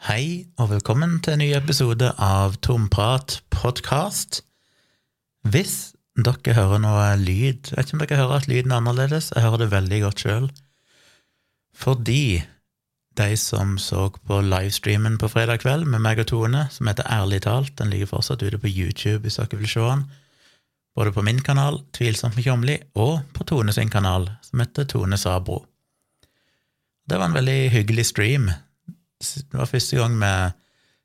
Hei, og velkommen til en ny episode av Tomprat podkast. Hvis dere hører noe lyd Jeg vet ikke om dere hører at lyden er annerledes, jeg hører det veldig godt sjøl. Fordi de som så på livestreamen på fredag kveld med meg og Tone, som heter Ærlig talt, den ligger fortsatt ute på YouTube hvis dere vil se den, både på min kanal, Tvilsomt med Kjomli, og på Tone sin kanal, som heter Tone Sabro. Det var en veldig hyggelig stream. Det var første gang vi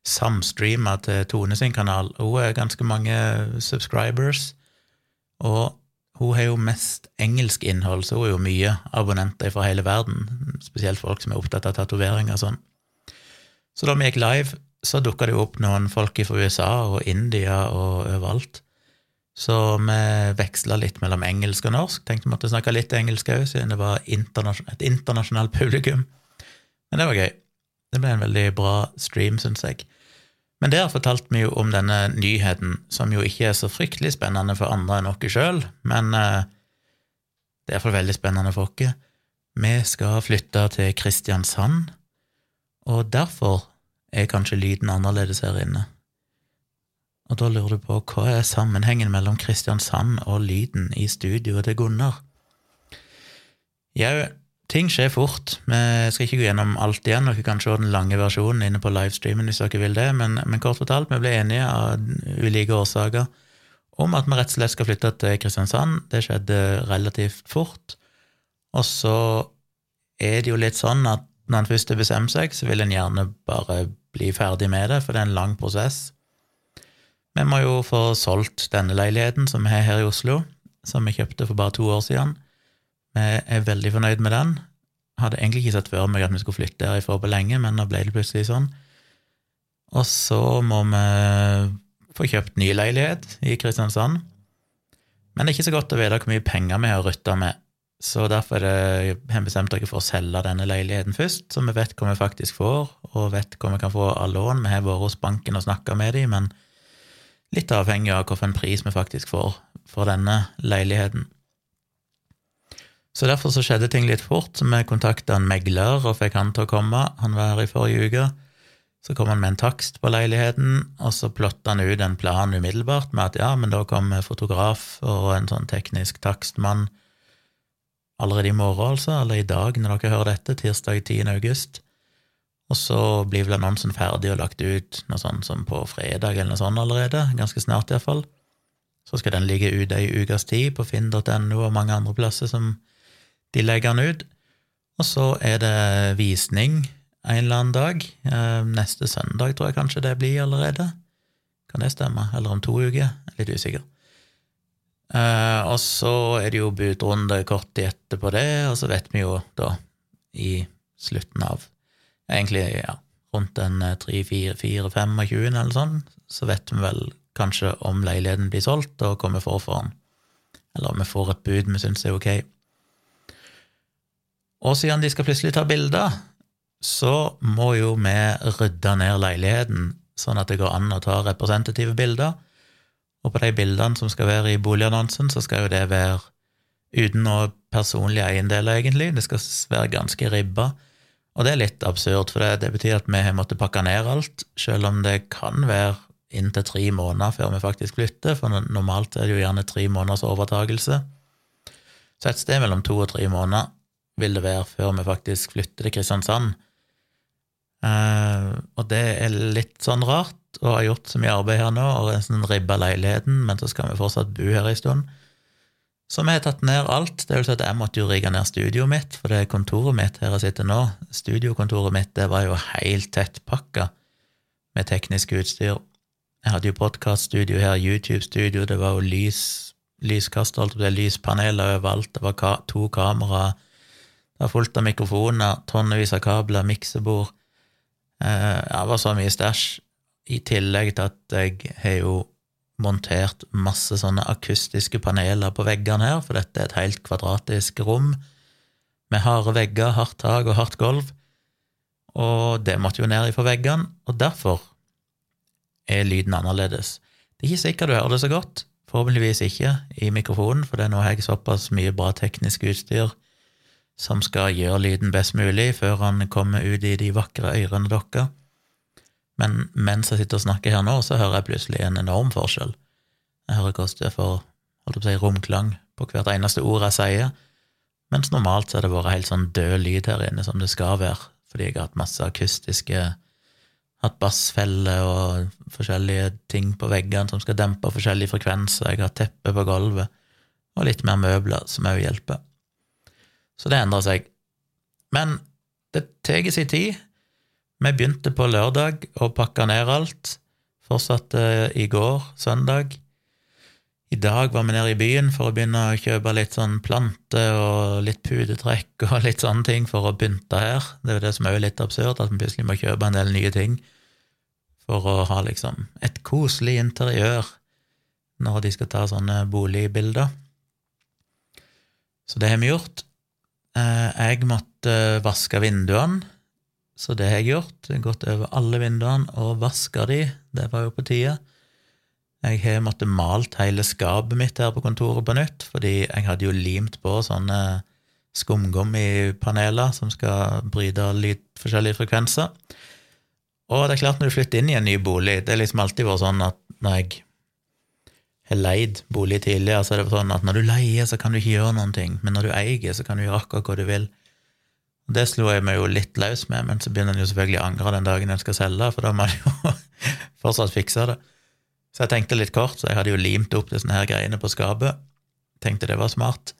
samstreama til Tone sin kanal. Hun er ganske mange subscribers, og hun har jo mest engelsk innhold, så hun er jo mye abonnenter fra hele verden, spesielt folk som er opptatt av tatoveringer og sånn. Så da vi gikk live, så dukka det jo opp noen folk fra USA og India og overalt. Så vi veksla litt mellom engelsk og norsk. Tenkte vi måtte snakke litt engelsk òg, siden det var et internasjonalt publikum. Men det var gøy. Det ble en veldig bra stream, syns jeg. Men der fortalte vi jo om denne nyheten, som jo ikke er så fryktelig spennende for andre enn oss sjøl, men eh, det er iallfall veldig spennende for oss. Vi skal flytte til Kristiansand, og derfor er kanskje lyden annerledes her inne. Og da lurer du på hva er sammenhengen mellom Kristiansand og lyden i studioet til Gunnar? Jau, ting skjer fort. Vi skal ikke gå gjennom alt igjen. Dere kan se den lange versjonen inne på livestreamen hvis dere vil det, men, men kort fortalt, vi ble enige av ulike årsaker om at vi rett og slett skal flytte til Kristiansand. Det skjedde relativt fort. Og så er det jo litt sånn at når en først har bestemt seg, så vil en gjerne bare bli ferdig med det, for det er en lang prosess. Vi må jo få solgt denne leiligheten som vi har her i Oslo, som vi kjøpte for bare to år siden. Vi er veldig fornøyd med den. Hadde egentlig ikke sett før meg at vi skulle flytte herifra på lenge, men nå ble det plutselig sånn. Og så må vi få kjøpt ny leilighet i Kristiansand. Men det er ikke så godt å vite hvor mye penger vi har rutta med, så derfor har vi bestemt oss for å selge denne leiligheten først, så vi vet hva vi faktisk får, og vet hva vi kan få av lån. Vi har vært hos banken og snakka med dem, men litt avhengig av hvilken pris vi faktisk får for denne leiligheten. Så derfor så skjedde ting litt fort. Vi kontakta en megler og fikk han til å komme. Han var her i forrige uke. Så kom han med en takst på leiligheten, og så plotta han ut en plan umiddelbart med at ja, men da kommer fotograf og en sånn teknisk takstmann allerede i morgen, altså, eller i dag når dere hører dette, tirsdag 10. august. Og så blir vel annonsen ferdig og lagt ut noe sånt som på fredag eller noe sånt allerede, ganske snart iallfall. Så skal den ligge ute ei ukes tid på finn.no og mange andre plasser som de legger den ut. Og så er det visning en eller annen dag. Eh, neste søndag tror jeg kanskje det blir allerede. Kan det stemme? Eller om to uker? Litt usikker. Eh, og så er det jo budrunde kort tid etterpå det, og så vet vi jo da i slutten av egentlig ja, rundt den 3-4-25 eh, eller sånn, så vet vi vel kanskje om leiligheten blir solgt, og hva vi får for den. Eller om vi får et bud vi syns er ok. Og siden de skal plutselig ta bilder, så må jo vi rydde ned leiligheten, sånn at det går an å ta representative bilder. Og på de bildene som skal være i boligannonsen, så skal jo det være uten noe personlig eiendel, egentlig. Det skal være ganske ribba. Og det er litt absurd, for det, det betyr at vi har måttet pakke ned alt, selv om det kan være inntil tre måneder før vi faktisk flytter, for normalt er det jo gjerne tre måneders overtagelse. Så et sted mellom to og tre måneder vil det være før vi faktisk flytter til Kristiansand. Uh, og det er litt sånn rart å ha gjort så mye arbeid her nå og sånn ribba leiligheten, men så skal vi fortsatt bo her en stund. Så vi har tatt ned alt. Det vil si at jeg måtte jo rigge ned studioet mitt, for det er kontoret mitt her jeg sitter nå. Studiokontoret mitt det var jo helt tettpakka med teknisk utstyr. Jeg hadde jo podkaststudio her, YouTube-studio, det var jo lys, lyskaster, lyspaneler overalt, det var ka to kameraer, det var fullt av mikrofoner, tonnevis av kabler, miksebord. Eh, det var så mye stæsj. I tillegg til at jeg har jo montert masse sånne akustiske paneler på veggene her, for dette er et helt kvadratisk rom med harde vegger, hardt tak og hardt gulv, og det måtte jo ned ifra veggene, og derfor er lyden annerledes. Det er ikke sikkert du hører det så godt, forhåpentligvis ikke i mikrofonen, for det er nå har jeg såpass mye bra teknisk utstyr som skal gjøre lyden best mulig før han kommer ut i de vakre ørene deres. Men mens jeg sitter og snakker her nå, så hører jeg plutselig en enorm forskjell. Jeg hører hvordan det får holdt på å si, romklang på hvert eneste ord jeg sier, mens normalt så har det vært helt sånn død lyd her inne, som det skal være, fordi jeg har hatt masse akustiske Hatt bassfeller og forskjellige ting på veggene som skal dempe forskjellige frekvenser, jeg har teppe på gulvet, og litt mer møbler, som òg hjelper. Så det endrer seg. Men det tar sin tid. Vi begynte på lørdag å pakke ned alt. Fortsatte i går, søndag. I dag var vi nede i byen for å begynne å kjøpe litt sånn planter og litt pudetrekk og litt sånne ting for å pynte her. Det er jo det som er litt absurd, at vi plutselig må kjøpe en del nye ting for å ha liksom et koselig interiør når de skal ta sånne boligbilder. Så det har vi gjort. Eh, jeg måtte vaske vinduene, så det har jeg gjort. Jeg har gått over alle vinduene og vaska de, det var jo på tide. Jeg har måttet malt hele skapet mitt her på kontoret på nytt, fordi jeg hadde jo limt på sånne skumgummipaneler som skal bryte lyd forskjellige frekvenser. Og det er klart, når du flytter inn i en ny bolig Det er liksom alltid vært sånn at når jeg har leid bolig tidligere, så er det sånn at når du leier, så kan du ikke gjøre noen ting, men når du eier, så kan du gjøre akkurat hva du vil. Det slo jeg meg jo litt løs med, men så begynner en jo selvfølgelig å angre den dagen en skal selge, for da må en jo fortsatt fikse det. Så jeg tenkte litt kort, så jeg hadde jo limt opp disse her greiene på skapet. Tenkte det var smart.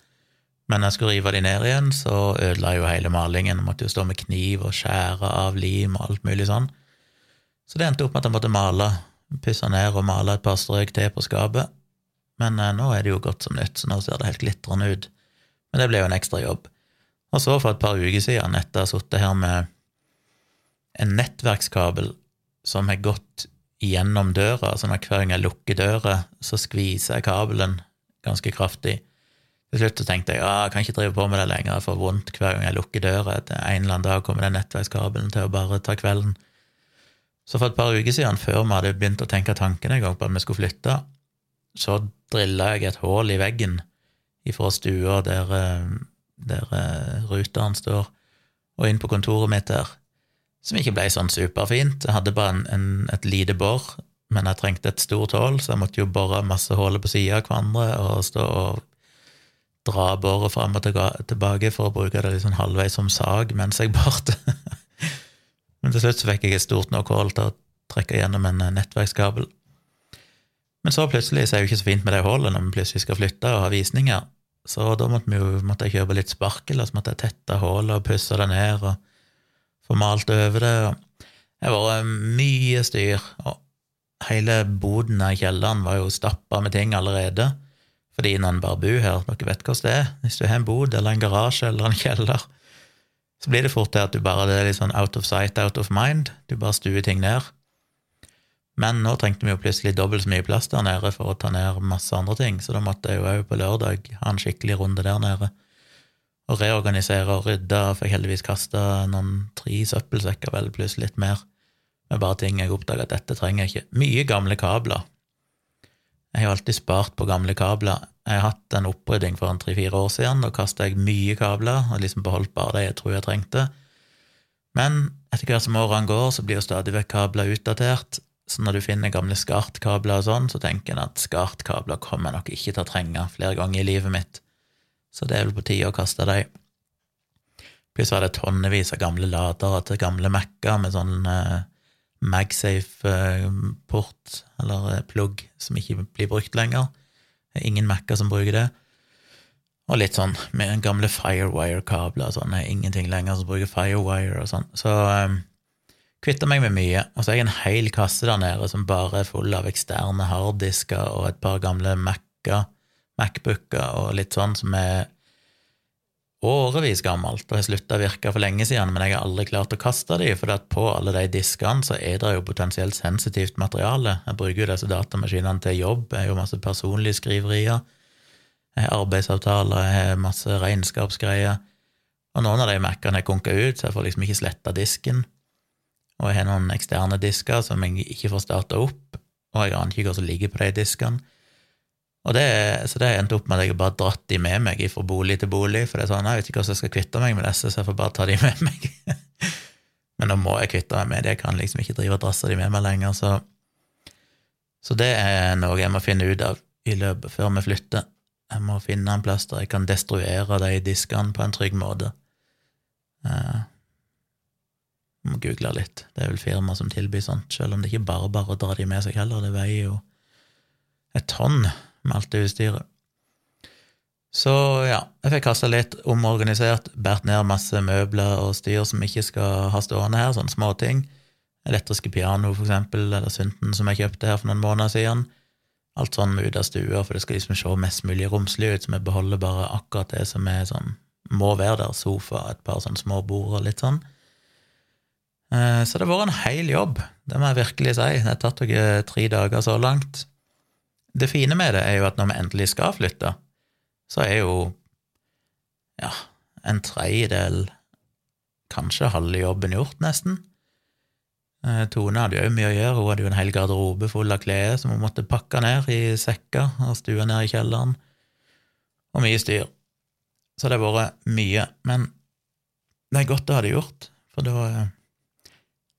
Men når jeg skulle rive de ned igjen, så ødela jeg jo hele malingen. Måtte jo stå med kniv og skjære av lim og alt mulig sånn. Så det endte opp med at jeg måtte male, pusse ned og mala et par strøk til på skapet. Men eh, nå er det jo godt som nytt, så nå ser det helt glitrende ut. Men det ble jo en ekstra jobb. Og så, for et par uker siden, etter å ha sittet her med en nettverkskabel som har gått gjennom døra, sånn at hver gang jeg lukker døra, så skviser jeg kabelen ganske kraftig. Til slutt så tenkte jeg ja, jeg kan ikke drive på med det lenger, jeg får vondt hver gang jeg lukker døra. En eller annen dag kommer den nettverkskabelen til å bare ta kvelden. Så for et par uker siden, før vi hadde begynt å tenke tanken en gang på at vi skulle flytte, så drilla jeg et hull i veggen ifra stua der, eh, der eh, ruteren står, og inn på kontoret mitt der, som ikke ble sånn superfint. Jeg hadde bare en, en, et lite bor, men jeg trengte et stort hull, så jeg måtte jo bore masse huller på sida av hverandre og stå og dra boret fram og tilbake for å bruke det liksom halvveis som sag mens jeg borte. Men til slutt så fikk jeg et stort nok hull til å trekke gjennom en eh, nettverkskabel. Men så plutselig så er det jo ikke så fint med det hullet når vi plutselig skal flytte og ha visninger, så da måtte, vi jo, måtte jeg kjøpe litt sparkel, og så måtte jeg tette hullet og pusse det ned og få malt over det. Det har vært mye styr, og hele boden i kjelleren var jo stappa med ting allerede. Fordi når en bare bor her, dere vet hvordan det er, hvis du har en bod eller en garasje eller en kjeller, så blir det fort til at du bare det er litt sånn out of sight, out of mind. Du bare stuer ting ned. Men nå trengte vi jo plutselig dobbelt så mye plass der nede for å ta ned masse andre ting, så da måtte jeg jo òg på lørdag ha en skikkelig runde der nede. Og reorganisere og rydde, fikk heldigvis kasta noen tre søppelsekker, vel, pluss litt mer, med bare ting jeg oppdaga at dette trenger jeg ikke. Mye gamle kabler. Jeg har alltid spart på gamle kabler. Jeg har hatt en opprydding for en tre-fire år siden. Da kasta jeg mye kabler og liksom beholdt bare det jeg tror jeg trengte. Men etter hvert som årene går, så blir jo stadig vekk kabler utdatert. Så når du finner gamle skartkabler og sånn, så tenker en at skartkabler kommer jeg nok ikke til å trenge flere ganger i livet mitt. Så det er vel på tide å kaste dem. Pluss var det tonnevis av gamle ladere til gamle Mac-er med sånn eh, Magsafe-port, eh, eller eh, plugg, som ikke blir brukt lenger. Det er ingen Mac-er som bruker det. Og litt sånn med gamle Firewire-kabler og sånn. Det er ingenting lenger som bruker Firewire og sånn. Så um, kvitter meg med mye. Og så har jeg en hel kasse der nede som bare er full av eksterne harddisker og et par gamle Mac-er, Macbooker og litt sånn som er årevis gammelt og har slutta å virke for lenge siden, men jeg har aldri klart å kaste de, for på alle de diskene så er det jo potensielt sensitivt materiale. Jeg bruker jo disse datamaskinene til jobb, jeg har jo masse personlige skriverier, jeg har arbeidsavtaler, jeg har masse regnskapsgreier, og noen av de Mac-ene har konka ut, så jeg får liksom ikke sletta disken, og jeg har noen eksterne disker som jeg ikke får starta opp, og jeg aner ikke hva som ligger på de diskene. Og det, så det endte opp med at jeg bare dratt de med meg fra bolig til bolig, for det er sånn, jeg vet ikke hvordan jeg skal kvitte meg med disse, så jeg får bare ta de med meg. Men nå må jeg kvitte meg med det, jeg kan liksom ikke drive og drasse de med meg lenger, så Så det er noe jeg må finne ut av i løpet før vi flytter. Jeg må finne en plass der jeg kan destruere de diskene på en trygg måte. Eh, jeg må google litt. Det er vel firma som tilbyr sånt, selv om det ikke bare bare å dra de med seg heller. Det veier jo et tonn med alt det utstyret. Så ja, jeg fikk kasta litt, omorganisert, båret ned masse møbler og styr som ikke skal ha stående her, sånne småting. Elektriske piano, for eksempel, eller synten som jeg kjøpte her for noen måneder siden. Alt sånn ut av stua, for det skal liksom se mest mulig romslig ut, så vi beholder bare akkurat det som er sånn må være der, sofa, et par sånne små bord og litt sånn. Eh, så det har vært en hel jobb, det må jeg virkelig si. Det har tatt dere tre dager så langt. Det fine med det er jo at når vi endelig skal flytte, så er jo ja, en tredjedel, kanskje halve jobben gjort, nesten. Eh, Tone hadde jo mye å gjøre, hun hadde jo en hel garderobe full av klær som hun måtte pakke ned i sekker og stue ned i kjelleren, og mye styr. Så det har vært mye. Men det er godt å ha det gjort, for da eh,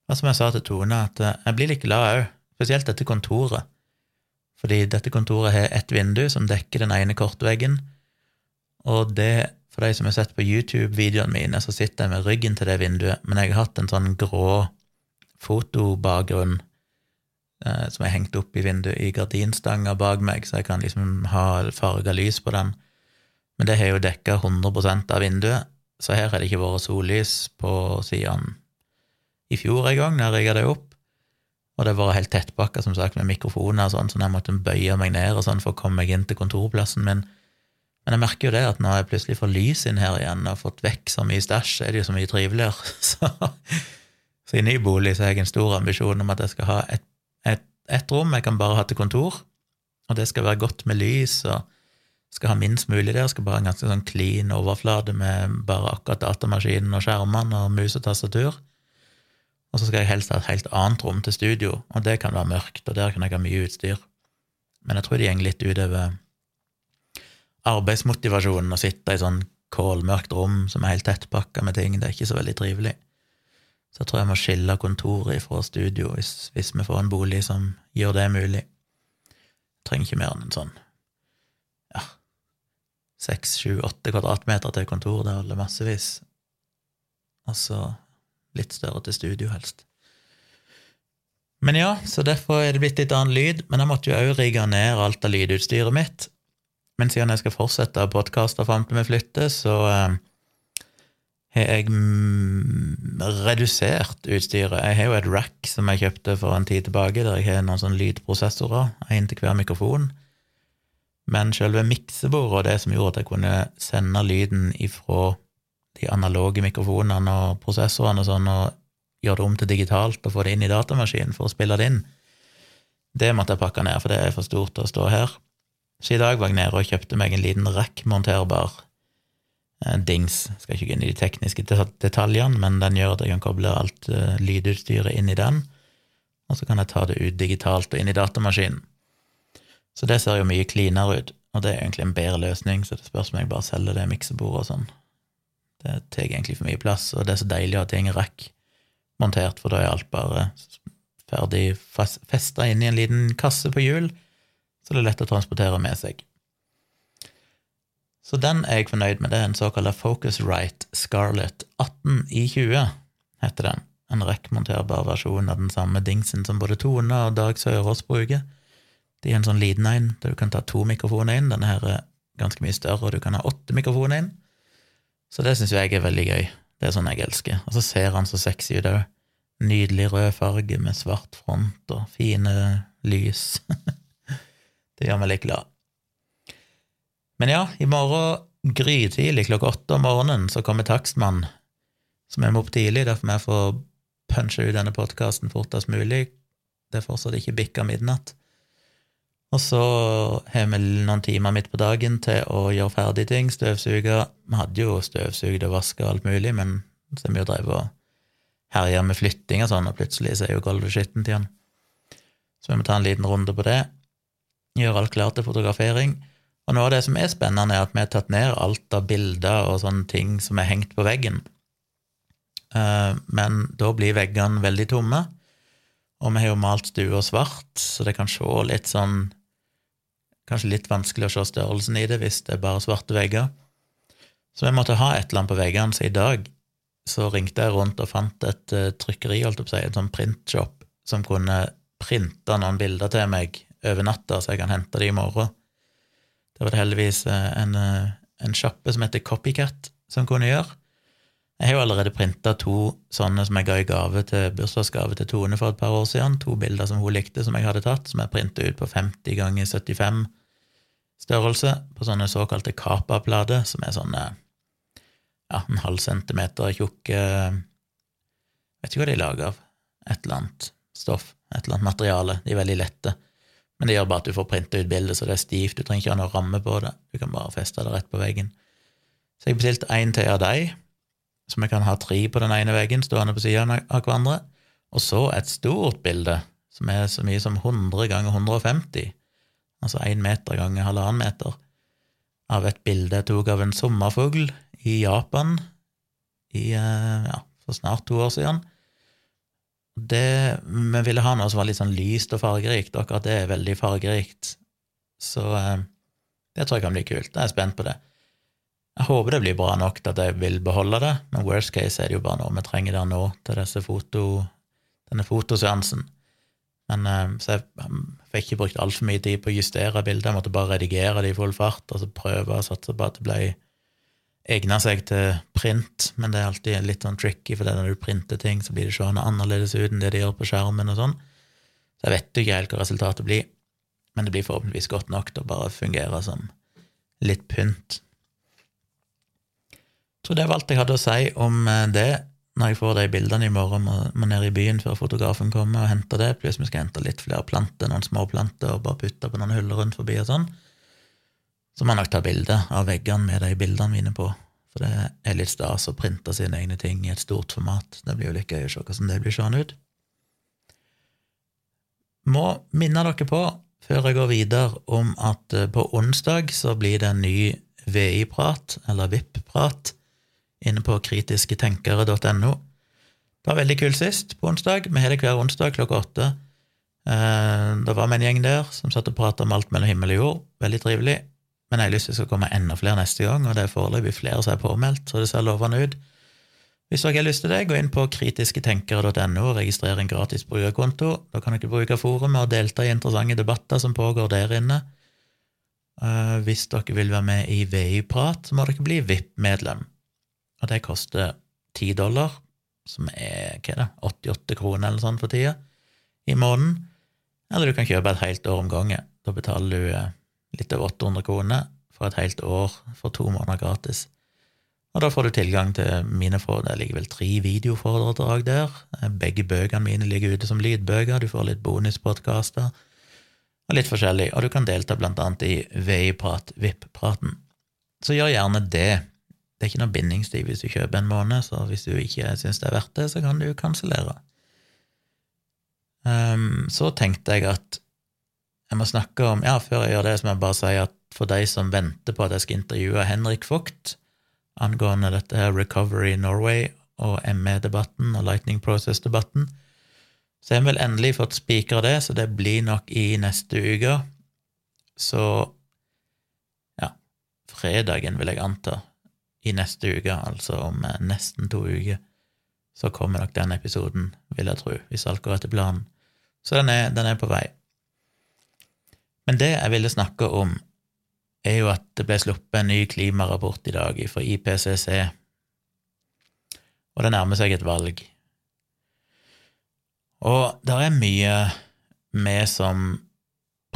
og Som jeg sa til Tone, at eh, jeg blir litt glad òg, spesielt dette kontoret, fordi dette kontoret har ett vindu som dekker den ene kortveggen, og det, for de som har sett på YouTube-videoene mine, så sitter jeg med ryggen til det vinduet, men jeg har hatt en sånn grå fotobakgrunn eh, som er hengt opp i vinduet i gardinstanga bak meg, så jeg kan liksom ha farga lys på den. Men det har jo dekka 100% av vinduet, så her har det ikke vært sollys på siden i fjor en gang, da jeg rigga det opp. Og det var helt tettpakka, som sagt, med mikrofoner og sånn, så jeg måtte bøye meg ned og sånn for å komme meg inn til kontorplassen min. Men jeg merker jo det at når jeg plutselig får lys inn her igjen og har fått vekk så mye stæsj, er det jo så mye triveligere. Så, så i ny bolig så har jeg en stor ambisjon om at jeg skal ha et, et, et rom jeg kan bare ha til kontor, og det skal være godt med lys og skal ha minst mulig der. Skal bare ha en ganske sånn clean overflate med bare akkurat datamaskinen og skjermene og mus og tastatur. Og så skal jeg helst ha et helt annet rom til studio, og det kan være mørkt, og der kan jeg ha mye utstyr. Men jeg tror det går litt utover arbeidsmotivasjonen å sitte i sånn kålmørkt rom som er helt tettpakka med ting. Det er ikke så veldig trivelig. Så jeg tror jeg må skille kontoret fra studio hvis, hvis vi får en bolig som gjør det mulig. Jeg trenger ikke mer enn en sånn ja, seks, sju, åtte kvadratmeter til kontor. Det holder massevis. Og så Litt større til studio, helst. Men ja, så derfor er det blitt litt annen lyd, men jeg måtte jo òg rigge ned alt av lydutstyret mitt. Men siden jeg skal fortsette å podkaste fram til vi flytter, så eh, har jeg redusert utstyret. Jeg har jo et rack som jeg kjøpte for en tid tilbake, der jeg har noen sånne lydprosessorer, én til hver mikrofon. Men selve miksebordet og det som gjorde at jeg kunne sende lyden ifra de analoge mikrofonene og prosessorene og sånn, og gjøre det om til digitalt og få det inn i datamaskinen for å spille det inn. Det måtte jeg pakke ned, for det er for stort å stå her. Så i dag var jeg nede og kjøpte meg en liten rack-monterbar eh, dings. Jeg skal ikke gå inn i de tekniske detaljene, men den gjør at jeg kan koble alt uh, lydutstyret inn i den, og så kan jeg ta det ut digitalt og inn i datamaskinen. Så det ser jo mye cleanere ut, og det er egentlig en bedre løsning, så det spørs om jeg bare selger det miksebordet og sånn. Det tar egentlig for mye plass, og det er så deilig at ting er rekk montert, for da er alt bare ferdig festa inn i en liten kasse på hjul, så det er lett å transportere med seg. Så den er jeg fornøyd med. Det er en såkalt Focusrite Scarlett 18 i 20, heter den. En rekkmonterbar versjon av den samme dingsen som både Tone og Dag Sørås bruker. De er en sånn liten en der du kan ta to mikrofoner inn. Denne her er ganske mye større, og du kan ha åtte mikrofoner inn. Så det syns jeg er veldig gøy. Det er sånn jeg elsker. Og så ser han så sexy ut òg. Nydelig rød farge med svart front og fine lys. det gjør meg litt glad. Men ja, i morgen grytidlig klokka åtte om morgenen så kommer takstmann, som jeg må opp tidlig, derfor jeg få punche ut denne podkasten fortest mulig. Det er fortsatt ikke bikka midnatt. Og så har vi noen timer midt på dagen til å gjøre ferdig ting, støvsuge. Vi hadde jo støvsugd og vaska og alt mulig, men så har vi jo drevet og herja med flytting og sånn, og plutselig så er jo gulvet skittent igjen. Så vi må ta en liten runde på det. Gjøre alt klart til fotografering. Og noe av det som er spennende, er at vi har tatt ned alt av bilder og sånne ting som er hengt på veggen. eh, men da blir veggene veldig tomme. Og vi har jo malt stua svart, så det kan se litt sånn Kanskje litt vanskelig å se størrelsen i det hvis det er bare svarte vegger. Så vi måtte ha et eller annet på veggene, så i dag så ringte jeg rundt og fant et uh, trykkeri, holdt jeg på en sånn printshop, som kunne printe noen bilder til meg over natta, så jeg kan hente de i morgen. Det var det heldigvis uh, en, uh, en sjappe som heter Copycat, som kunne gjøre. Jeg har jo allerede printa to sånne som jeg ga i gave til bursdagsgave til Tone for et par år siden. To bilder som hun likte, som jeg hadde tatt, som jeg printa ut på 50 ganger 75 størrelse, på sånne såkalte Capa-plater, som er sånne ja, en halv centimeter tjukke Vet ikke hva de er lager av. Et eller annet stoff, et eller annet materiale. De er veldig lette. Men det gjør bare at du får printa ut bildet, så det er stivt. Du trenger ikke ha noe ramme på det. Du kan bare feste det rett på veggen. Så jeg bestilte én til av deg så vi kan ha tre på den ene veggen stående på siden av hverandre, og så et stort bilde som er så mye som 100 ganger 150, altså én meter ganger halvannen meter, av et bilde jeg tok av en sommerfugl i Japan i, eh, ja, for snart to år siden. Det, vi ville ha noe som var litt sånn lyst og fargerikt, akkurat det er veldig fargerikt. Så eh, det tror jeg kan bli kult. Jeg er spent på det. Jeg håper det blir bra nok til at jeg vil beholde det, men worst case er det jo bare noe vi trenger der nå til foto, denne fotoseansen. Men, eh, så jeg fikk ikke brukt altfor mye tid på å justere bildet, jeg måtte bare redigere det i full fart og så prøve å satse på at det ble egna seg til print, men det er alltid litt sånn tricky, for når du printer ting, så blir det seende annerledes ut enn det de gjør på skjermen og sånn. Så jeg vet jo ikke helt hva resultatet blir, men det blir forhåpentligvis godt nok til å bare fungere som litt pynt. Så det var alt jeg hadde å si om eh, det. Når jeg får de bildene i morgen, må, må ned i byen før fotografen kommer og henter det. Pluss vi skal hente litt flere planter, noen små planter, og bare putte på noen huller rundt forbi og sånn. Så må jeg nok ta bilde av veggene med de bildene mine på. For det er litt stas å printe sine egne ting i et stort format. Det blir jo litt gøy å se hvordan det blir seende ut. Må minne dere på, før jeg går videre, om at eh, på onsdag så blir det en ny VI-prat, eller VIP-prat, inne på kritisketenkere.no. Det var veldig kult sist, på onsdag. Vi har det hver onsdag klokka åtte. Eh, det var med en gjeng der som satt og prata om alt mellom himmel og jord. Veldig trivelig. Men jeg har lyst til skal komme enda flere neste gang, og det er foreløpig flere som er påmeldt, så det ser lovende ut. Hvis dere har lyst til det, gå inn på kritisketenkere.no og registrere en gratis brukerkonto. Da kan dere bruke forumet og delta i interessante debatter som pågår der inne. Eh, hvis dere vil være med i VI-prat, så må dere bli VIP-medlem og det koster 10 dollar, som er hva er det, 88 kroner eller sånn for tida, i måneden. Eller du kan kjøpe et helt år om gangen. Da betaler du eh, litt over 800 kroner for et helt år for to måneder gratis. Og da får du tilgang til mine foredrag. det ligger vel tre videoforedrag der. Begge bøkene mine ligger ute som lydbøker, du får litt bonuspodkaster og litt forskjellig, og du kan delta blant annet i VI-prat, VIP-praten. Så gjør gjerne det. Det er ikke noe bindingstid hvis du kjøper en måned, så hvis du ikke syns det er verdt det, så kan du kansellere. Um, så tenkte jeg at jeg må snakke om Ja, før jeg gjør det, så må jeg bare si at for de som venter på at jeg skal intervjue Henrik Vogt angående dette her Recovery Norway og ME-debatten og Lightning Process-debatten, så har vi vel endelig fått spikra det, så det blir nok i neste uke. Så ja, fredagen vil jeg anta i neste uke, altså om eh, nesten to uker, så kommer nok den episoden, vil jeg tro, hvis alt går etter planen. Så den er, den er på vei. Men det jeg ville snakke om, er jo at det ble sluppet en ny klimarapport i dag fra IPCC, og det nærmer seg et valg. Og det er mye vi som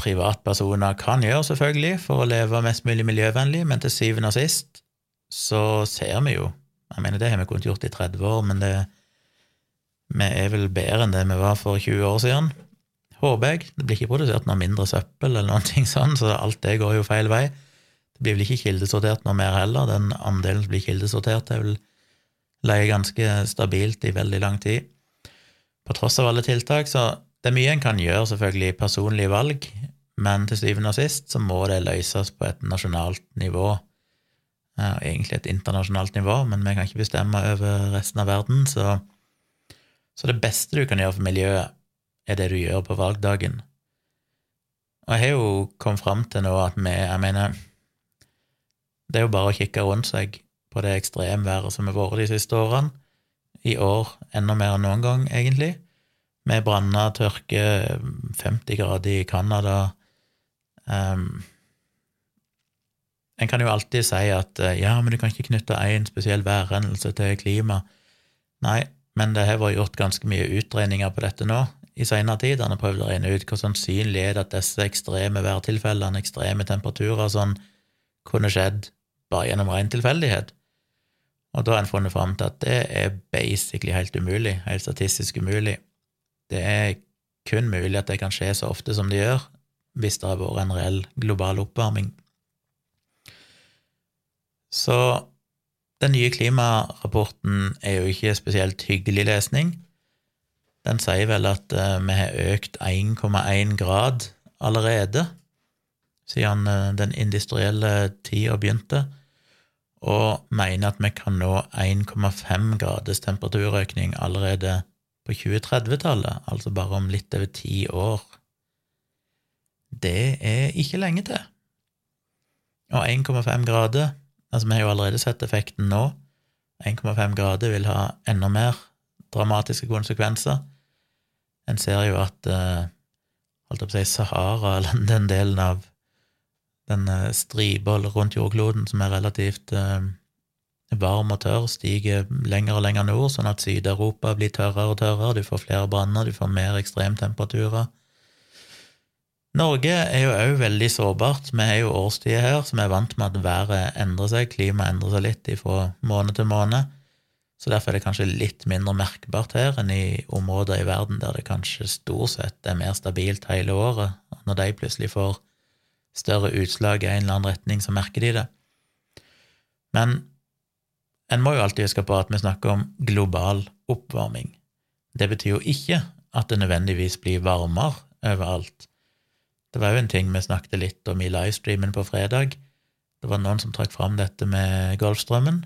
privatpersoner kan gjøre, selvfølgelig, for å leve mest mulig miljøvennlig, men til syvende og sist så ser vi jo Jeg mener, det har vi kunnet gjort i 30 år, men det, vi er vel bedre enn det vi var for 20 år siden. Håper jeg. Det blir ikke produsert noe mindre søppel eller noen ting sånn, så alt det går jo feil vei. Det blir vel ikke kildesortert noe mer heller. Den andelen som blir kildesortert, er vel leie ganske stabilt i veldig lang tid. På tross av alle tiltak, så det er mye en kan gjøre, selvfølgelig, personlige valg, men til syvende og sist så må det løses på et nasjonalt nivå eh, egentlig et internasjonalt nivå, men vi kan ikke bestemme over resten av verden, så, så det beste du kan gjøre for miljøet, er det du gjør på valgdagen. Og jeg har jo kommet fram til nå at vi Jeg mener, det er jo bare å kikke rundt seg på det ekstremværet som har vært de siste årene. I år enda mer enn noen gang, egentlig. Med branner, tørke, 50 grader i Canada. Um, en kan jo alltid si at eh, ja, men du kan ikke knytte én spesiell værhendelse til klima. Nei, men det har vært gjort ganske mye utregninger på dette nå i senere tid. Han har prøvd å regne ut hvor sannsynlig er det at disse ekstreme værtilfellene, ekstreme temperaturer sånn, kunne skjedd bare gjennom ren tilfeldighet. Og da har en funnet fram til at det er basically helt umulig, helt statistisk umulig. Det er kun mulig at det kan skje så ofte som det gjør, hvis det har vært en reell global oppvarming. Så den nye klimarapporten er jo ikke spesielt hyggelig lesning. Den sier vel at uh, vi har økt 1,1 grad allerede siden uh, den industrielle tida begynte, og mener at vi kan nå 1,5 graders temperaturøkning allerede på 2030-tallet, altså bare om litt over ti år. Det er ikke lenge til. Og 1,5 grader Altså, vi har jo allerede sett effekten nå. 1,5 grader vil ha enda mer dramatiske konsekvenser. En ser jo at eh, holdt på å si Sahara, eller den delen av den eh, stripa rundt jordkloden som er relativt eh, varm og tørr, stiger lenger og lenger nord, sånn at Syd-Europa blir tørrere og tørrere, du får flere branner, du får mer ekstremtemperaturer. Norge er jo òg veldig sårbart. Vi har jo årstider her så vi er vant med at været endrer seg, klimaet endrer seg litt fra måned til måned. Så derfor er det kanskje litt mindre merkbart her enn i områder i verden der det kanskje stort sett er mer stabilt hele året. Når de plutselig får større utslag i en eller annen retning, så merker de det. Men en må jo alltid huske på at vi snakker om global oppvarming. Det betyr jo ikke at det nødvendigvis blir varmere overalt. Det var jo en ting vi snakket litt om i livestreamen på fredag. Det var noen som trakk fram dette med Golfstrømmen,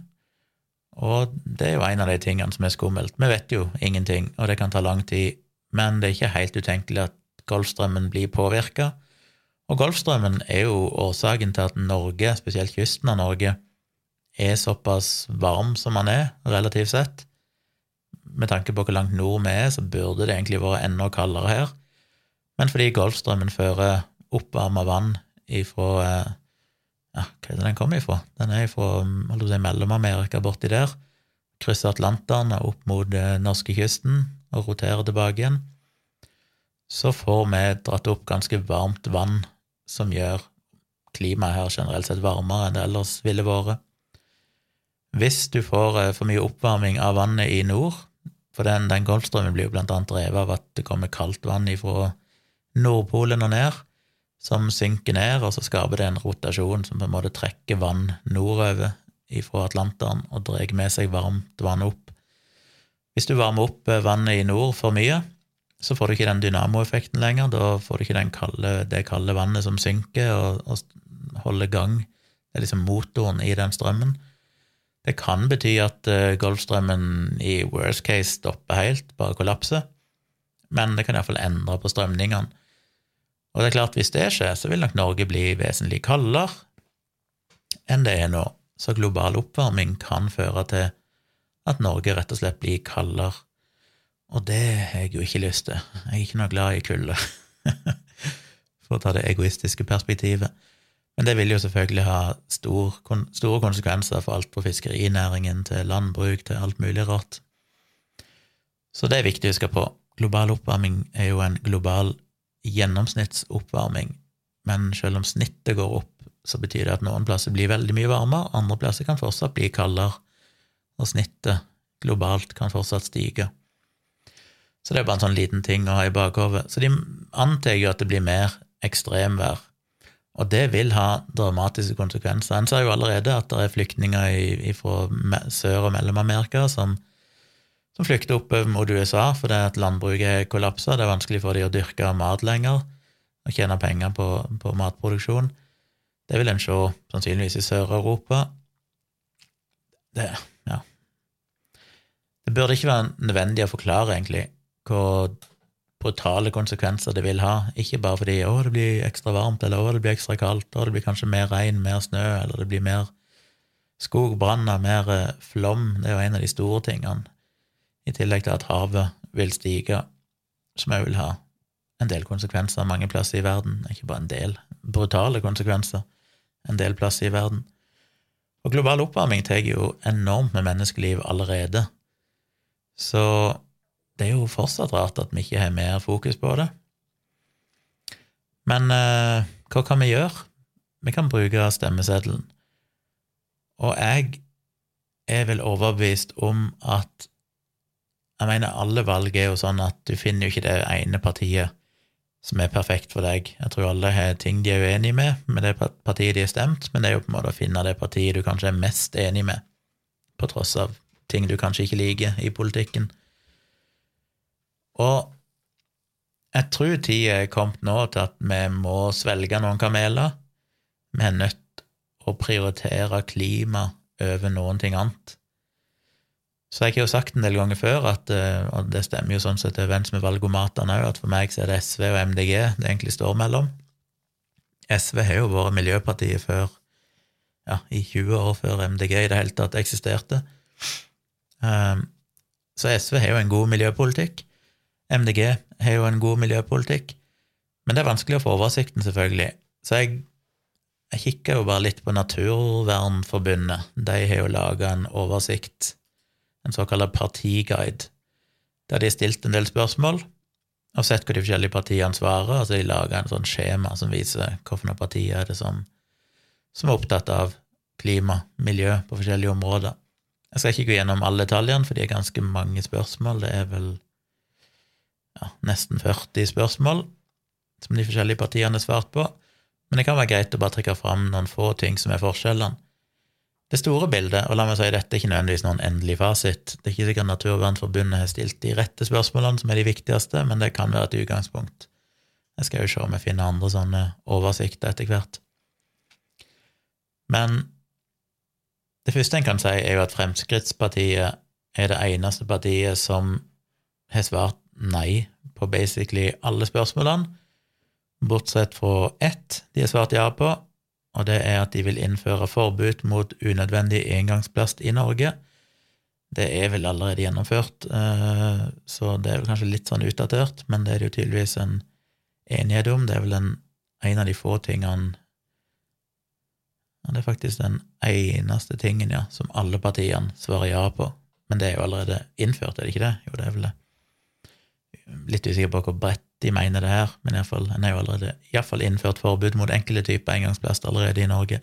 og det er jo en av de tingene som er skummelt. Vi vet jo ingenting, og det kan ta lang tid, men det er ikke helt utenkelig at Golfstrømmen blir påvirka. Og Golfstrømmen er jo årsaken til at Norge, spesielt kysten av Norge, er såpass varm som man er, relativt sett. Med tanke på hvor langt nord vi er, så burde det egentlig vært enda kaldere her. Men fordi Golfstrømmen fører oppvarma vann ifra eh, ja, Hva er det den kommer ifra? Den er ifra si, Mellom-Amerika, borti der. Krysser Atlanteren og opp mot eh, norskekysten og roterer tilbake igjen. Så får vi dratt opp ganske varmt vann som gjør klimaet her generelt sett varmere enn det ellers ville vært. Hvis du får eh, for mye oppvarming av vannet i nord, for den, den Golfstrømmen blir jo blant annet drevet av at det kommer kaldt vann ifra Nordpolen og ned, som synker ned, og så skaper det en rotasjon som på en måte trekker vann nordover fra Atlanteren og drar med seg varmt vann opp. Hvis du varmer opp vannet i nord for mye, så får du ikke den dynamoeffekten lenger. Da får du ikke kalde, det kalde vannet som synker og, og holder gang. Det er liksom motoren i den strømmen. Det kan bety at uh, Golfstrømmen i worst case stopper helt, bare kollapser, men det kan iallfall endre på strømningene. Og det er klart, hvis det skjer, så vil nok Norge bli vesentlig kaldere enn det er nå. Så global oppvarming kan føre til at Norge rett og slett blir kaldere. Og det har jeg jo ikke lyst til. Jeg er ikke noe glad i kulde, for å ta det egoistiske perspektivet. Men det vil jo selvfølgelig ha stor, store konsekvenser for alt på fiskerinæringen til landbruk til alt mulig rart. Så det er viktig å huske på. Global oppvarming er jo en global gjennomsnittsoppvarming, men selv om snittet går opp, så betyr det at noen plasser blir veldig mye varmere, andre plasser kan fortsatt bli kaldere, og snittet globalt kan fortsatt stige. Så det er bare en sånn liten ting å ha i bakhodet. Så de antar jo at det blir mer ekstremvær, og det vil ha dramatiske konsekvenser. En ser jo allerede at det er flyktninger fra Sør- og Mellom-Amerika som som flykter oppover mot USA fordi at landbruket er kollapsa. Det er vanskelig for dem å dyrke mat lenger og tjene penger på, på matproduksjon. Det vil en se sannsynligvis i Sør-Europa. det, ja. Det burde ikke være nødvendig å forklare, egentlig, hvor brutale konsekvenser det vil ha. Ikke bare fordi å, det blir ekstra varmt, eller å, det blir ekstra kaldt, og det blir kanskje mer regn, mer snø, eller det blir mer skogbranner, mer eh, flom. Det er jo en av de store tingene. I tillegg til at havet vil stige, som òg vil ha en del konsekvenser mange plasser i verden. Ikke bare en del brutale konsekvenser en del plasser i verden. Og global oppvarming tar jo enormt med menneskeliv allerede. Så det er jo fortsatt rart at vi ikke har mer fokus på det. Men eh, hva kan vi gjøre? Vi kan bruke stemmeseddelen. Og jeg er vel overbevist om at Jeg mener, alle valg er jo sånn at du finner jo ikke det ene partiet som er perfekt for deg. Jeg tror alle har ting de er uenig med, med det partiet de har stemt, men det er jo på en måte å finne det partiet du kanskje er mest enig med, på tross av ting du kanskje ikke liker i politikken. Og jeg tror tida er kommet nå til at vi må svelge noen kameler. Vi er nødt å prioritere klima over noen ting annet. Så jeg har jo sagt en del ganger før, at, eh, og det stemmer jo sånn sett overens med valgomatene òg, at for meg så er det SV og MDG det egentlig står mellom. SV har jo vært miljøpartiet før, ja, i 20 år før MDG i det hele tatt eksisterte. Um, så SV har jo en god miljøpolitikk. MDG har jo en god miljøpolitikk, men det er vanskelig å få oversikten, selvfølgelig. Så jeg, jeg kikker jo bare litt på Naturvernforbundet. De har jo laga en oversikt, en såkalt partiguide, der de har stilt en del spørsmål og sett hva de forskjellige partiene svarer. Altså de lager en sånn skjema som viser hvilke partier er det som, som er opptatt av klima, miljø, på forskjellige områder. Jeg skal ikke gå gjennom alle detaljene, for det er ganske mange spørsmål. Det er vel ja, nesten 40 spørsmål som de forskjellige partiene har svart på, men det kan være greit å bare trekke fram noen få ting som er forskjellene. Det store bildet, og la meg si dette er ikke nødvendigvis noen endelig fasit, det er ikke sikkert Naturvernforbundet har stilt de rette spørsmålene som er de viktigste, men det kan være et utgangspunkt. Jeg skal jo se om jeg finner andre sånne oversikter etter hvert. Men det første en kan si, er jo at Fremskrittspartiet er det eneste partiet som har svart nei på basically alle spørsmålene, bortsett fra ett de har svart ja på, og det er at de vil innføre forbud mot unødvendig engangsplast i Norge. Det er vel allerede gjennomført, eh, så det er vel kanskje litt sånn utdatert, men det er det jo tydeligvis en enighet om. Det er vel en, en av de få tingene Det er faktisk den eneste tingen, ja, som alle partiene svarer ja på. Men det er jo allerede innført, er det ikke det? Jo, det er vel det. Litt usikker på hvor bredt de mener det her, men iallfall, en har jo allerede iallfall innført forbud mot enkelte typer engangsplast allerede i Norge.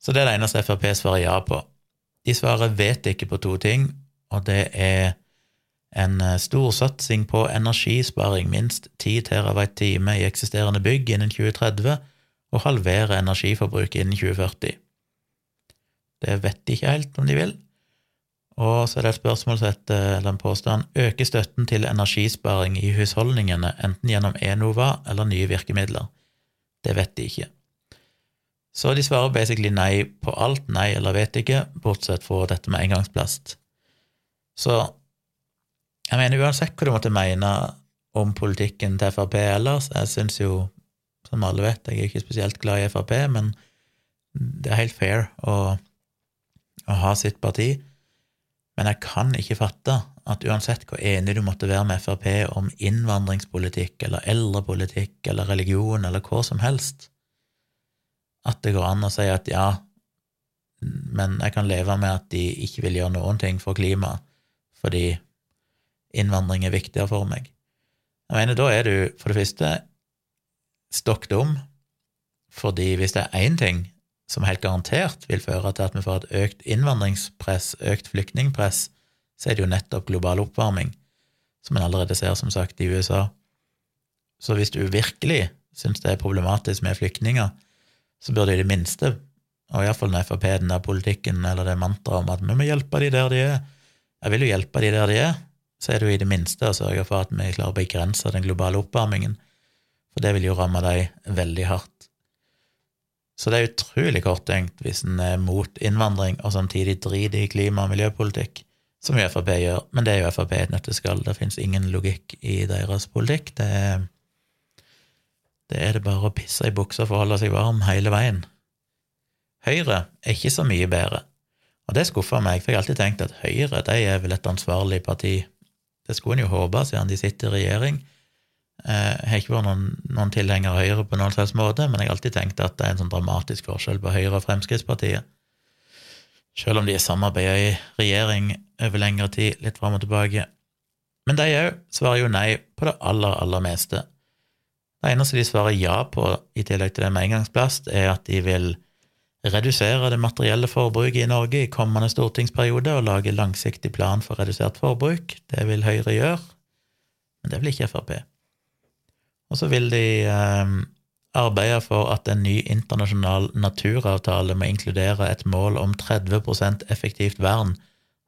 Så det er det eneste Frp svarer ja på. De svarer vet ikke på to ting, og det er en storsatsing stor satsing på energisparing, minst 10 terawatt-time i eksisterende bygg innen 2030, og halvere energiforbruket innen 2040. Det vet de ikke helt om de vil, og så er det et spørsmål som heter, eller en påstand, øker støtten til energisparing i husholdningene enten gjennom Enova eller nye virkemidler? Det vet de ikke. Så de svarer basically nei på alt, nei eller vet ikke, bortsett fra dette med engangsplast. Så jeg mener uansett hva du måtte mene om politikken til Frp ellers, jeg syns jo, som alle vet, jeg er ikke spesielt glad i Frp, men det er helt fair å, å ha sitt parti. Men jeg kan ikke fatte at uansett hvor enig du måtte være med Frp om innvandringspolitikk eller eldrepolitikk eller religion eller hva som helst, at det går an å si at ja, men jeg kan leve med at de ikke vil gjøre noen ting for klimaet fordi innvandring er viktigere for meg. Jeg mener, da er du for det første stokk dum, fordi hvis det er én ting som helt garantert vil føre til at vi får et økt innvandringspress, økt flyktningpress, så er det jo nettopp global oppvarming, som en allerede ser, som sagt, i USA. Så hvis du virkelig syns det er problematisk med flyktninger, så bør du i det minste, og iallfall når Frp den der politikken eller det mantraet om at vi må hjelpe de der de er Jeg vil jo hjelpe de der de er, så er det jo i det minste å sørge for at vi klarer å begrense den globale oppvarmingen, for det vil jo ramme dem veldig hardt. Så det er utrolig korttenkt hvis en er mot innvandring og samtidig driter i klima- og miljøpolitikk, som jo Frp gjør. Men det er jo Frp et nøtteskall. Det fins ingen logikk i deres politikk. Det er, det er det bare å pisse i buksa for å holde seg varm hele veien. Høyre er ikke så mye bedre. Og det skuffa meg, for jeg har alltid tenkt at Høyre de er vel et ansvarlig parti. Det skulle en jo håpe, siden de sitter i regjering. Eh, jeg har ikke vært noen, noen tilhenger av Høyre på noen slags måte, men jeg har alltid tenkt at det er en sånn dramatisk forskjell på Høyre og Fremskrittspartiet. Selv om de har samarbeida i regjering over lengre tid, litt fram og tilbake. Men de òg svarer jo nei på det aller, aller meste. Det eneste de svarer ja på, i tillegg til det med engangsplast, er at de vil redusere det materielle forbruket i Norge i kommende stortingsperiode og lage langsiktig plan for redusert forbruk. Det vil Høyre gjøre, men det vil ikke Frp. Og så vil de eh, arbeide for at en ny internasjonal naturavtale må inkludere et mål om 30% effektivt vern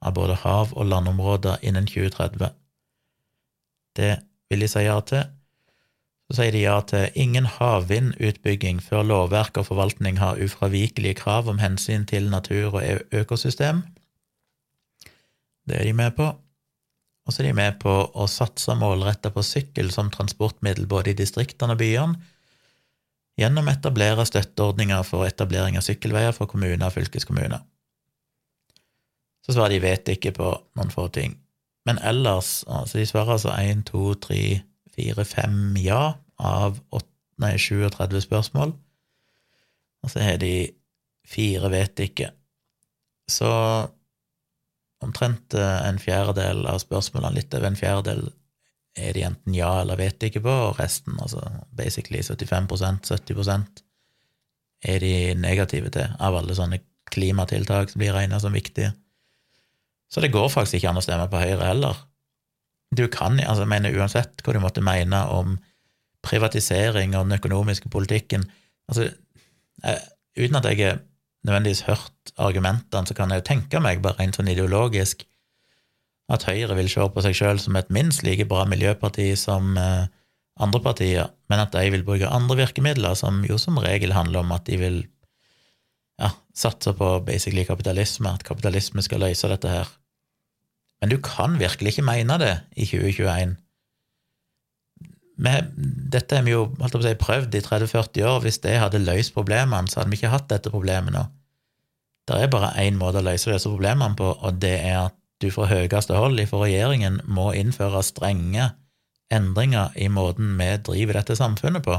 av både hav- og landområder innen 2030. Det vil de si ja til. Så sier de ja til ingen havvindutbygging før lovverk og forvaltning har ufravikelige krav om hensyn til natur og økosystem. Det er de med på. Og så er de med på å satse målretta på sykkel som transportmiddel både i distriktene og byene, gjennom å etablere støtteordninger for etablering av sykkelveier for kommuner og fylkeskommuner. Så svarer de vet ikke på noen få ting. Men ellers altså De svarer altså 1, 2, 3, 4, 5 ja av 8, nei, 37 spørsmål. Og så har de fire vet ikke. Så omtrent eh, en fjerdedel av spørsmålene, litt over en fjerdedel, er de enten ja eller vet ikke på, og resten, altså basically 75% 70 er de negative til, av alle sånne klimatiltak som blir regna som viktige. Så det går faktisk ikke an å stemme på Høyre heller. Du kan, altså jeg mener uansett hva du måtte mene om privatisering og den økonomiske politikken altså, jeg, Uten at jeg er nødvendigvis hørt argumentene, så kan jeg jo tenke meg, bare rent sånn ideologisk, at Høyre vil se på seg sjøl som et minst like bra miljøparti som eh, andre partier, men at de vil bruke andre virkemidler, som jo som regel handler om at de vil ja, satse på basically kapitalisme, at kapitalisme skal løse dette her. Men du kan virkelig ikke mene det i 2021. Med, dette har vi jo si, prøvd i 30-40 år. Hvis det hadde løst problemene, så hadde vi ikke hatt dette problemet nå. Det er bare én måte å løse disse problemene på, og det er at du fra høyeste hold for regjeringen må innføre strenge endringer i måten vi driver dette samfunnet på.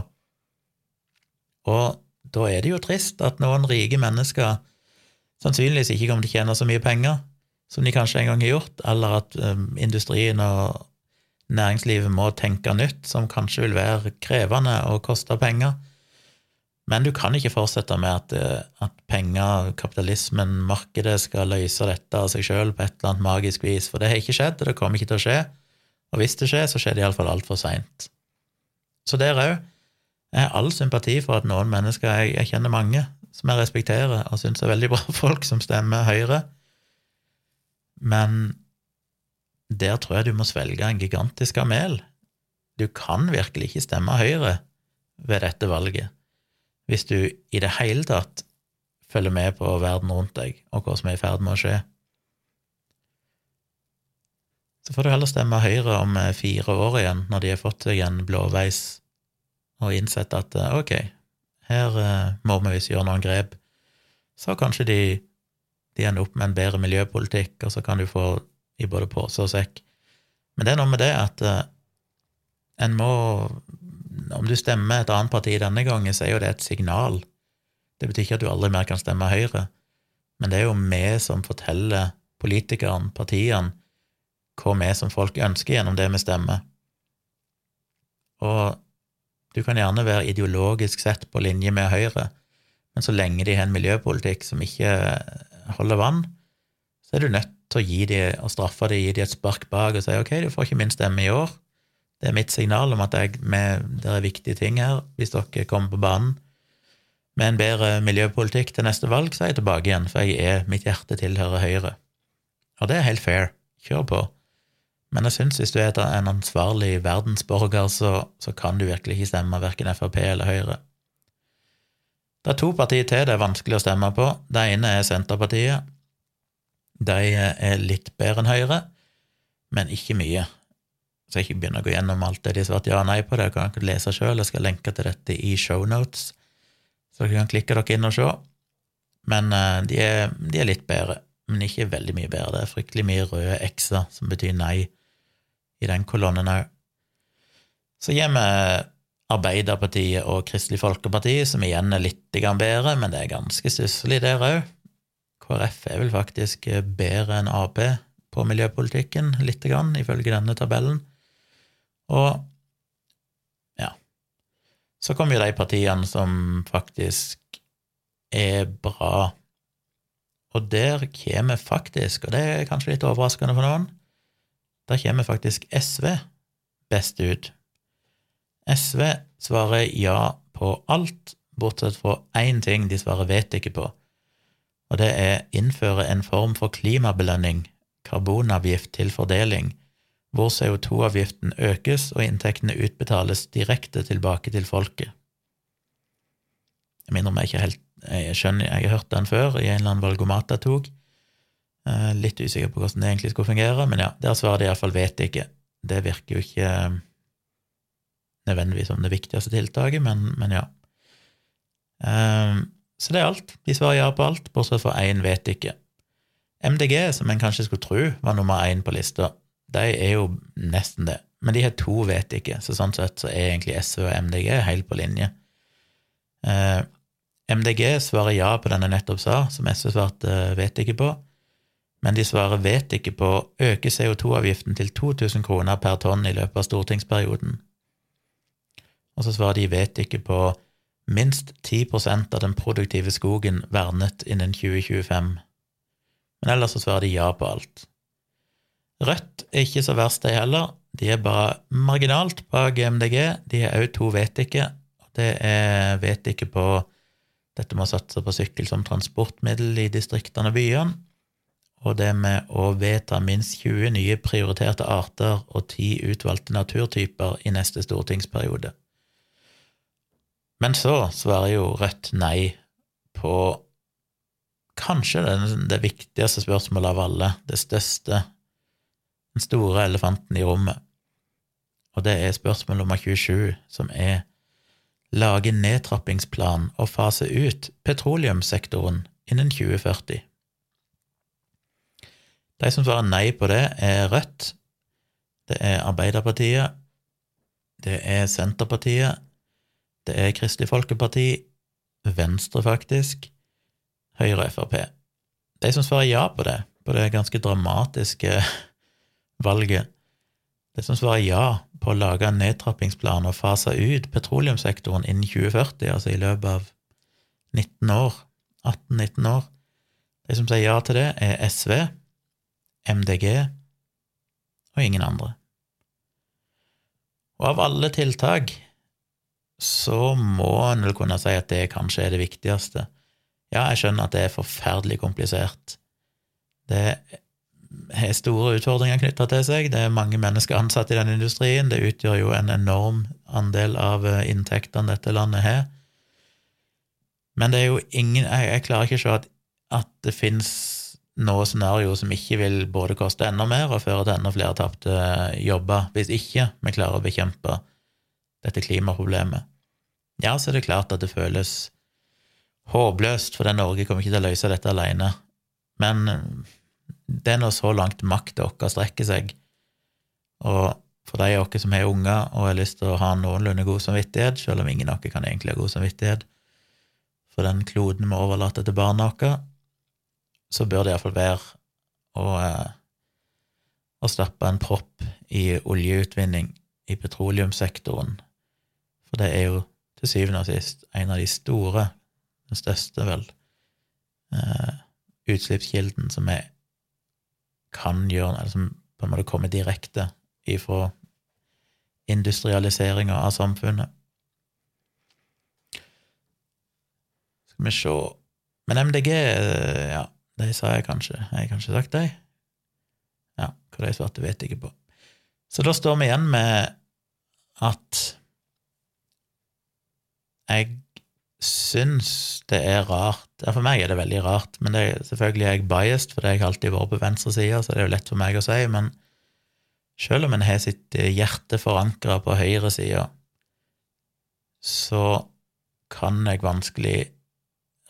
Og da er det jo trist at noen rike mennesker sannsynligvis ikke kommer til å tjene så mye penger som de kanskje en gang har gjort, eller at um, industrien og næringslivet må tenke nytt, som kanskje vil være krevende og koste penger. Men du kan ikke fortsette med at, eh, at penger, kapitalismen, markedet skal løse dette av seg sjøl på et eller annet magisk vis, for det har ikke skjedd, og det kommer ikke til å skje. Og hvis det skjer, så skjer det iallfall altfor seint. Så der òg. Jeg har all sympati for at noen mennesker, jeg, jeg kjenner mange, som jeg respekterer og syns er veldig bra folk, som stemmer Høyre, men der tror jeg du må svelge en gigantisk kamel. Du kan virkelig ikke stemme Høyre ved dette valget hvis du i det hele tatt følger med på verden rundt deg og hva som er i ferd med å skje. Så får du heller stemme Høyre om eh, fire år igjen, når de har fått seg en blåveis og innsett at eh, ok, her eh, må vi visst gjøre noen grep. Så kanskje de, de ender opp med en bedre miljøpolitikk, og så kan du få i både pose og sekk. Men det er noe med det at uh, en må Om du stemmer et annet parti denne gangen, så er jo det et signal. Det betyr ikke at du aldri mer kan stemme Høyre, men det er jo vi som forteller politikerne, partiene, hva vi som folk ønsker gjennom det vi stemmer. Og du kan gjerne være ideologisk sett på linje med Høyre, men så lenge de har en miljøpolitikk som ikke holder vann, så er du nødt til å gi de, og straffe de, gi de et spark bak og si ok, du får ikke min stemme i år. Det er mitt signal om at jeg, med, det er viktige ting her, hvis dere kommer på banen med en bedre miljøpolitikk til neste valg, så er jeg tilbake igjen, for jeg er, mitt hjerte tilhører Høyre. Og det er helt fair. Kjør på. Men jeg syns hvis du er en ansvarlig verdensborger, så, så kan du virkelig ikke stemme verken Frp eller Høyre. Det er to partier til det er vanskelig å stemme på. Det ene er Senterpartiet. De er litt bedre enn Høyre, men ikke mye. Så jeg ikke begynner å gå gjennom alt det de har svart ja og nei på. Det kan dere lese sjøl. Jeg skal lenke til dette i shownotes, så dere kan klikke dere inn og se. Men uh, de, er, de, er, litt bedre, men ikke veldig mye bedre. Det er fryktelig mye røde x-er, som betyr nei, i den kolonnen òg. Så gir vi Arbeiderpartiet og Kristelig Folkeparti, som igjen er litt bedre, men det er ganske stusslig der òg. KrF er vel faktisk bedre enn Ap på miljøpolitikken, lite grann, ifølge denne tabellen. Og ja Så kommer jo de partiene som faktisk er bra. Og der kommer faktisk, og det er kanskje litt overraskende for noen, der kommer faktisk SV best ut. SV svarer ja på alt, bortsett fra én ting de svarer vet ikke på, og det er innføre en form for klimabelønning, karbonavgift til fordeling, hvor CO2-avgiften økes og inntektene utbetales direkte tilbake til folket. Jeg minner om jeg ikke helt jeg skjønner, jeg har hørt den før i en eller annen valgomat jeg tok. Eh, litt usikker på hvordan det egentlig skulle fungere, men ja, der svarer de iallfall 'vet ikke'. Det virker jo ikke eh, nødvendigvis som det viktigste tiltaket, men, men ja. Um, så det er alt. De svarer ja på alt, bortsett fra én vet ikke. MDG, som en kanskje skulle tro var nummer én på lista, de er jo nesten det. Men de har to vet ikke, så sånn sett så er egentlig SV og MDG helt på linje. Eh, MDG svarer ja på den jeg nettopp sa, som SV svarte eh, vet ikke på, men de svarer vet ikke på å øke CO2-avgiften til 2000 kroner per tonn i løpet av stortingsperioden. Og så svarer de vet ikke på minst 10% av den produktive skogen vernet innen 2025. Men ellers så svarer de ja på alt. Rødt er ikke så verst, de heller. De er bare marginalt bak MDG. De er òg to vet ikke. Det er vet ikke på dette med å satse på sykkel som transportmiddel i distriktene og byene, og det med å vedta minst 20 nye prioriterte arter og 10 utvalgte naturtyper i neste stortingsperiode. Men så svarer jo Rødt nei på kanskje det, det viktigste spørsmålet av alle, det største, den store elefanten i rommet, og det er spørsmål nummer 27, som er lage nedtrappingsplan og fase ut petroleumssektoren innen 2040. De som svarer nei på det, er Rødt, det er Arbeiderpartiet, det er Senterpartiet, det er Kristelig Folkeparti, Venstre, faktisk, Høyre og Frp. De som svarer ja på det, på det ganske dramatiske valget, de som svarer ja på å lage en nedtrappingsplan og fase ut petroleumssektoren innen 2040, altså i løpet av 19 år, 18-19 år. De som sier ja til det, er SV, MDG og ingen andre. Og av alle tiltak så må en vel kunne si at det kanskje er det viktigste. Ja, jeg skjønner at det er forferdelig komplisert. Det har store utfordringer knytta til seg. Det er mange mennesker ansatt i den industrien. Det utgjør jo en enorm andel av eh, inntektene dette landet har. Men det er jo ingen Jeg, jeg klarer ikke å se at, at det fins noe scenario som ikke vil både koste enda mer og føre til enda flere tapte eh, jobber, hvis ikke vi klarer å bekjempe dette klimaproblemet. Ja, så er det klart at det føles håpløst, for Norge kommer ikke til å løse dette alene. Men det er nå så langt makta vår strekker seg. Og for de av oss som har unger og har lyst til å ha noenlunde god samvittighet, selv om ingen av oss kan egentlig ha god samvittighet for den kloden vi overlater til barna våre, så bør det iallfall være å, eh, å stappe en propp i oljeutvinning i petroleumssektoren, for det er jo til syvende og sist en av de store, den største, vel, eh, utslippskilden som vi kan gjøre, eller som på en måte kommer direkte ifra industrialiseringa av samfunnet. Skal vi se Men MDG, ja, de sa jeg kanskje. Jeg har kanskje sagt de? Ja, hva de svarte, vet jeg ikke på. Så da står vi igjen med at jeg syns det er rart ja, For meg er det veldig rart, men er, selvfølgelig er jeg biased, for det har jeg alltid vært på venstresida, så det er jo lett for meg å si, men selv om en har sitt hjerte forankra på høyresida, så kan jeg vanskelig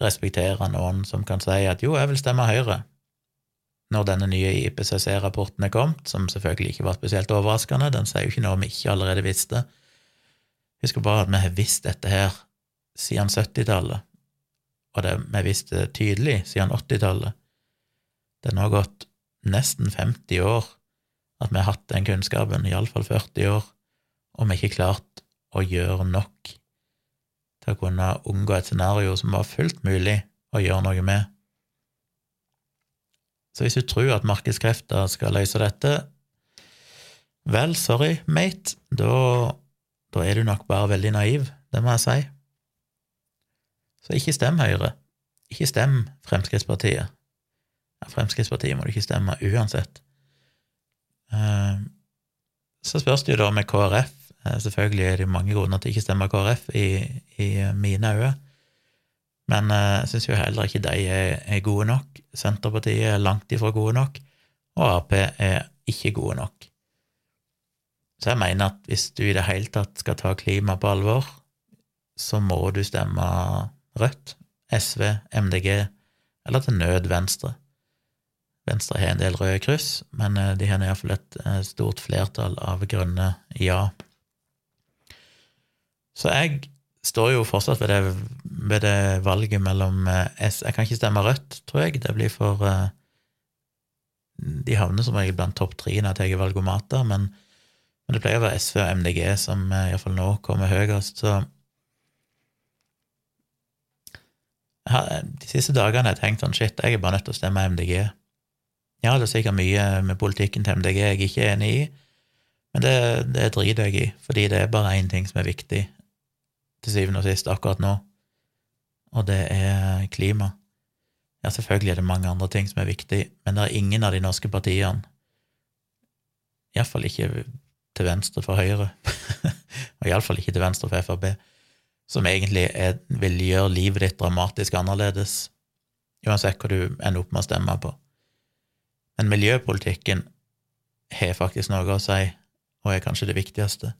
respektere noen som kan si at jo, jeg vil stemme Høyre, når denne nye IPCC-rapporten er kommet, som selvfølgelig ikke var spesielt overraskende, den sier jo ikke noe vi ikke allerede visste. Husk bare at vi har visst dette her siden 70-tallet, og det, vi visste det tydelig siden 80-tallet. Det er nå gått nesten 50 år at vi har hatt den kunnskapen, iallfall 40 år, og vi har ikke klart å gjøre nok til å kunne unngå et scenario som var fullt mulig å gjøre noe med. Så hvis du tror at markedskrefter skal løse dette, vel, sorry, mate, da, da er du nok bare veldig naiv, det må jeg si. Så ikke stem Høyre. Ikke stem Fremskrittspartiet. Ja, Fremskrittspartiet må du ikke stemme uansett. Eh, så spørs det jo da med KrF. Eh, selvfølgelig er det mange grunner til ikke stemme KrF i, i mine øyne, men eh, jeg syns jo heller ikke de er, er, gode nok. Senterpartiet er langt ifra gode nok, og Ap er ikke gode nok. Så jeg mener at hvis du i det hele tatt skal ta klima på alvor, så må du stemme Rødt, SV, MDG eller til nød Venstre. Venstre har en del røde kryss, men eh, de har iallfall et eh, stort flertall av grønne ja. Så jeg står jo fortsatt ved det, ved det valget mellom eh, S Jeg kan ikke stemme Rødt, tror jeg. Det blir for De havner som regel blant topp tre når jeg tar valgomater, men, men det pleier å være SV og MDG som iallfall nå kommer høyest, så De siste dagene har jeg tenkt sånn shit, jeg er bare nødt til å stemme MDG. Ja, det er sikkert mye med politikken til MDG jeg ikke er enig i, men det, det driter jeg i, fordi det er bare én ting som er viktig til syvende og sist akkurat nå, og det er klima. Ja, selvfølgelig er det mange andre ting som er viktig, men det er ingen av de norske partiene, iallfall ikke til venstre for Høyre, og iallfall ikke til venstre for Frp, som egentlig er, vil gjøre livet ditt dramatisk annerledes, uansett hva du ender opp med å stemme på. Men miljøpolitikken har faktisk noe å si, og er kanskje det viktigste.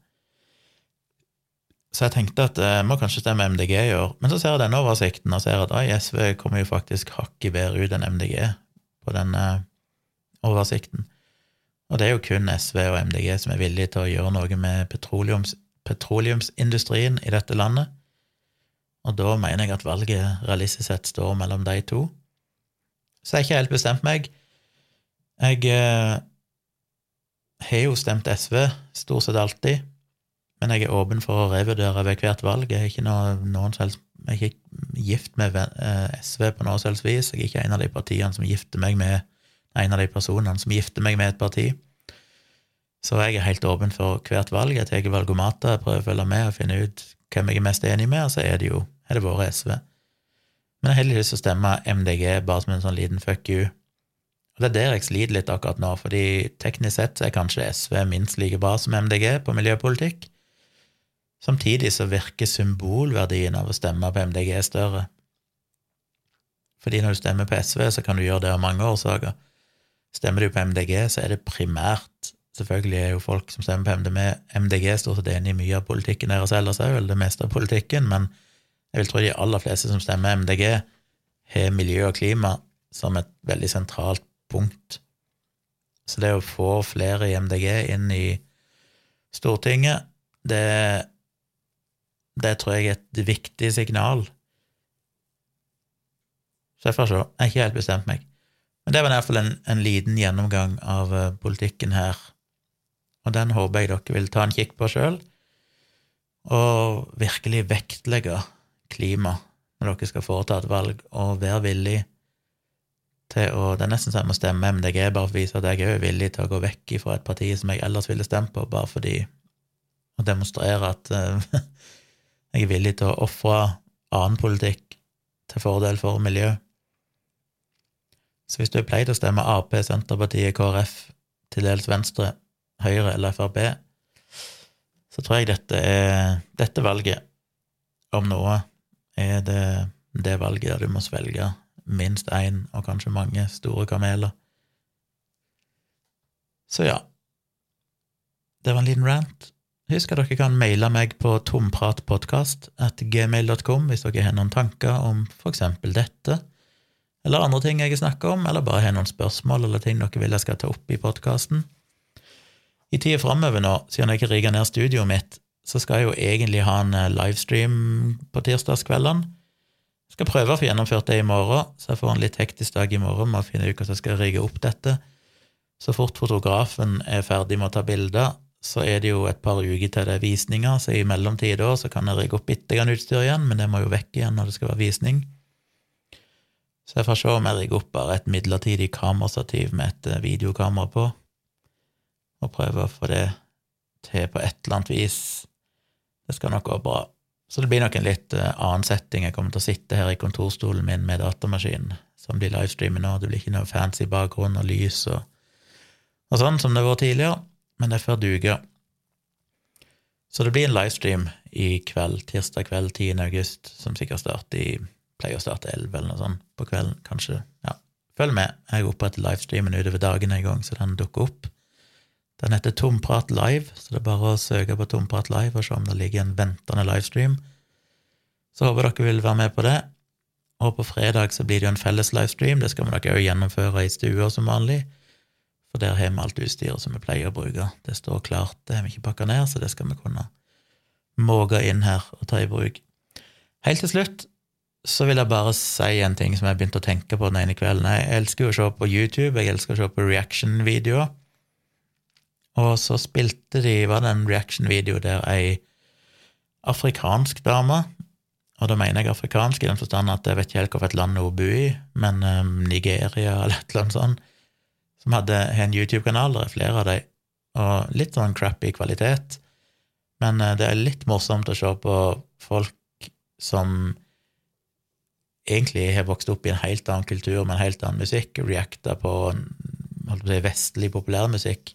Så jeg tenkte at jeg må kanskje stemme MDG i år, men så ser jeg denne oversikten og ser at oi, SV kommer jo faktisk hakket bedre ut enn MDG på denne oversikten. Og det er jo kun SV og MDG som er villige til å gjøre noe med petroleums, petroleumsindustrien i dette landet. Og da mener jeg at valget realistisk sett står mellom de to. Så jeg har ikke helt bestemt meg. Jeg eh, har jo stemt SV stort sett alltid, men jeg er åpen for å revurdere ved hvert valg. Jeg er ikke, noe, noen selv, jeg er ikke gift med eh, SV på noe selvs vis. Jeg er ikke en av de partiene som gifter meg med en av de personene som gifter meg med et parti. Så jeg er helt åpen for hvert valg. Jeg tar valgomater, jeg prøver å følge med og finne ut hvem jeg er mest enig med, og så er det jo er det vært SV. Men jeg har heller lyst til å stemme MDG bare som en sånn liten fuck you og Det er der jeg sliter litt akkurat nå, fordi teknisk sett er kanskje SV minst like bra som MDG på miljøpolitikk. Samtidig så virker symbolverdien av å stemme på MDG større. Fordi når du stemmer på SV, så kan du gjøre det av mange årsaker. Stemmer du på MDG, så er det primært Selvfølgelig er jo folk som stemmer på MDG, MDG stort sett enig i mye av politikken deres ellers òg, eller det meste av politikken, men jeg vil tro de aller fleste som stemmer MDG, har miljø og klima som et veldig sentralt punkt. Så det å få flere i MDG inn i Stortinget, det, det tror jeg er et viktig signal. Så jeg får se. Jeg har ikke helt bestemt meg. Men det var i hvert fall en, en liten gjennomgang av uh, politikken her, og den håper jeg dere vil ta en kikk på sjøl, og virkelig vektlegge klima når dere skal foreta et valg, og være villig til å Det er nesten så jeg må stemme MDG bare for å vise at jeg er villig til å gå vekk fra et parti som jeg ellers ville stemt på, bare fordi Å demonstrere at uh, jeg er villig til å ofre annen politikk til fordel for miljø. Så hvis du er pleid å stemme Ap, Senterpartiet, KrF, til dels Venstre, Høyre eller Frp, så tror jeg dette, er, dette valget, om noe, er det det valget der du må svelge minst én, og kanskje mange, store kameler. Så ja. Det var en liten rant. Husk at dere kan maile meg på tompratpodkast.gmail.com hvis dere har noen tanker om for eksempel dette, eller andre ting jeg snakka om, eller bare har noen spørsmål eller ting dere vil jeg skal ta opp i podkasten. I tida framover nå, siden jeg ikke rigger ned studioet mitt, så skal jeg jo egentlig ha en eh, livestream på tirsdagskveldene. Skal prøve å få gjennomført det i morgen, så jeg får en litt hektisk dag i morgen med å finne ut hvordan jeg skal rigge opp dette. Så fort fotografen er ferdig med å ta bilder, så er det jo et par uker til det er visninger, så i mellomtid da så kan jeg rigge opp bitte grann utstyr igjen, men det må jo vekk igjen når det skal være visning. Så jeg får se om jeg rigger opp bare et midlertidig kamerastativ med et eh, videokamera på, og prøver å få det til på et eller annet vis. Det skal nok gå bra. Så det blir nok en litt uh, annen setting. Jeg kommer til å sitte her i kontorstolen min med datamaskinen, som blir livestreamet nå. Det blir ikke noe fancy bakgrunn og lys og, og sånn som det var tidligere, men det får duge. Så det blir en livestream i kveld, tirsdag kveld 10. august, som sikkert starter i Pleier å starte 11 eller noe sånt på kvelden, kanskje. Ja, følg med. Jeg oppretter livestreamen utover dagen en gang, så den dukker opp. Den heter Tomprat live, så det er bare å søke på Tomprat live og se om det ligger en ventende livestream. Så håper dere vil være med på det. Og på fredag så blir det jo en felles livestream. Det skal vi nok òg gjennomføre i stua som vanlig. For der har vi alt utstyret som vi pleier å bruke. Det står klart, det har vi ikke pakka ned, så det skal vi kunne måke inn her og ta i bruk. Helt til slutt så vil jeg bare si en ting som jeg begynte å tenke på den ene kvelden. Jeg elsker jo å se på YouTube, jeg elsker å se på reaction-videoer. Og så spilte de, var det en reaction-video der ei afrikansk dame, og da mener jeg afrikansk i den forstand at jeg vet ikke helt hvilket land hun bor i, men um, Nigeria eller et eller annet sånt, som hadde en YouTube-kanal, det er flere av dem, og litt sånn crappy kvalitet, men uh, det er litt morsomt å se på folk som egentlig har vokst opp i en helt annen kultur med en helt annen musikk, reacta på på si, vestlig populærmusikk,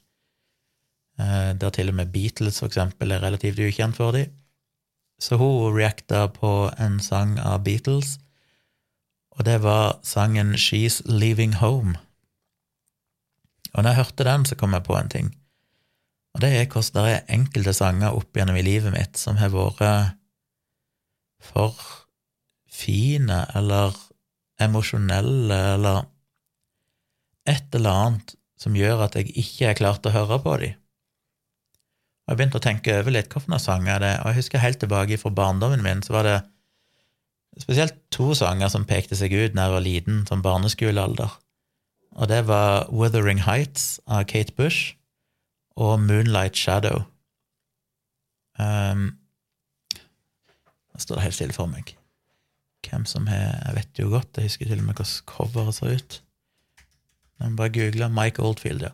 Eh, der til og med Beatles, for eksempel, er relativt ukjent for dem. Så hun reacta på en sang av Beatles, og det var sangen She's Leaving Home. Og når jeg hørte den, så kom jeg på en ting, og det er hvordan det er enkelte sanger opp gjennom i livet mitt som har vært for fine eller emosjonelle eller et eller annet som gjør at jeg ikke er klart å høre på dem. Og jeg begynte å tenke over litt hvilke sanger er det Og jeg husker helt tilbake fra barndommen min, så var det spesielt to sanger som pekte seg ut da jeg var liten, som barneskolealder. Og det var Wuthering Heights av Kate Bush og Moonlight Shadow. Um, nå står det helt stille for meg hvem som har Jeg vet jo godt, jeg husker til og med hvordan coveret ser ut. Jeg må bare google Mike Oldfield, ja.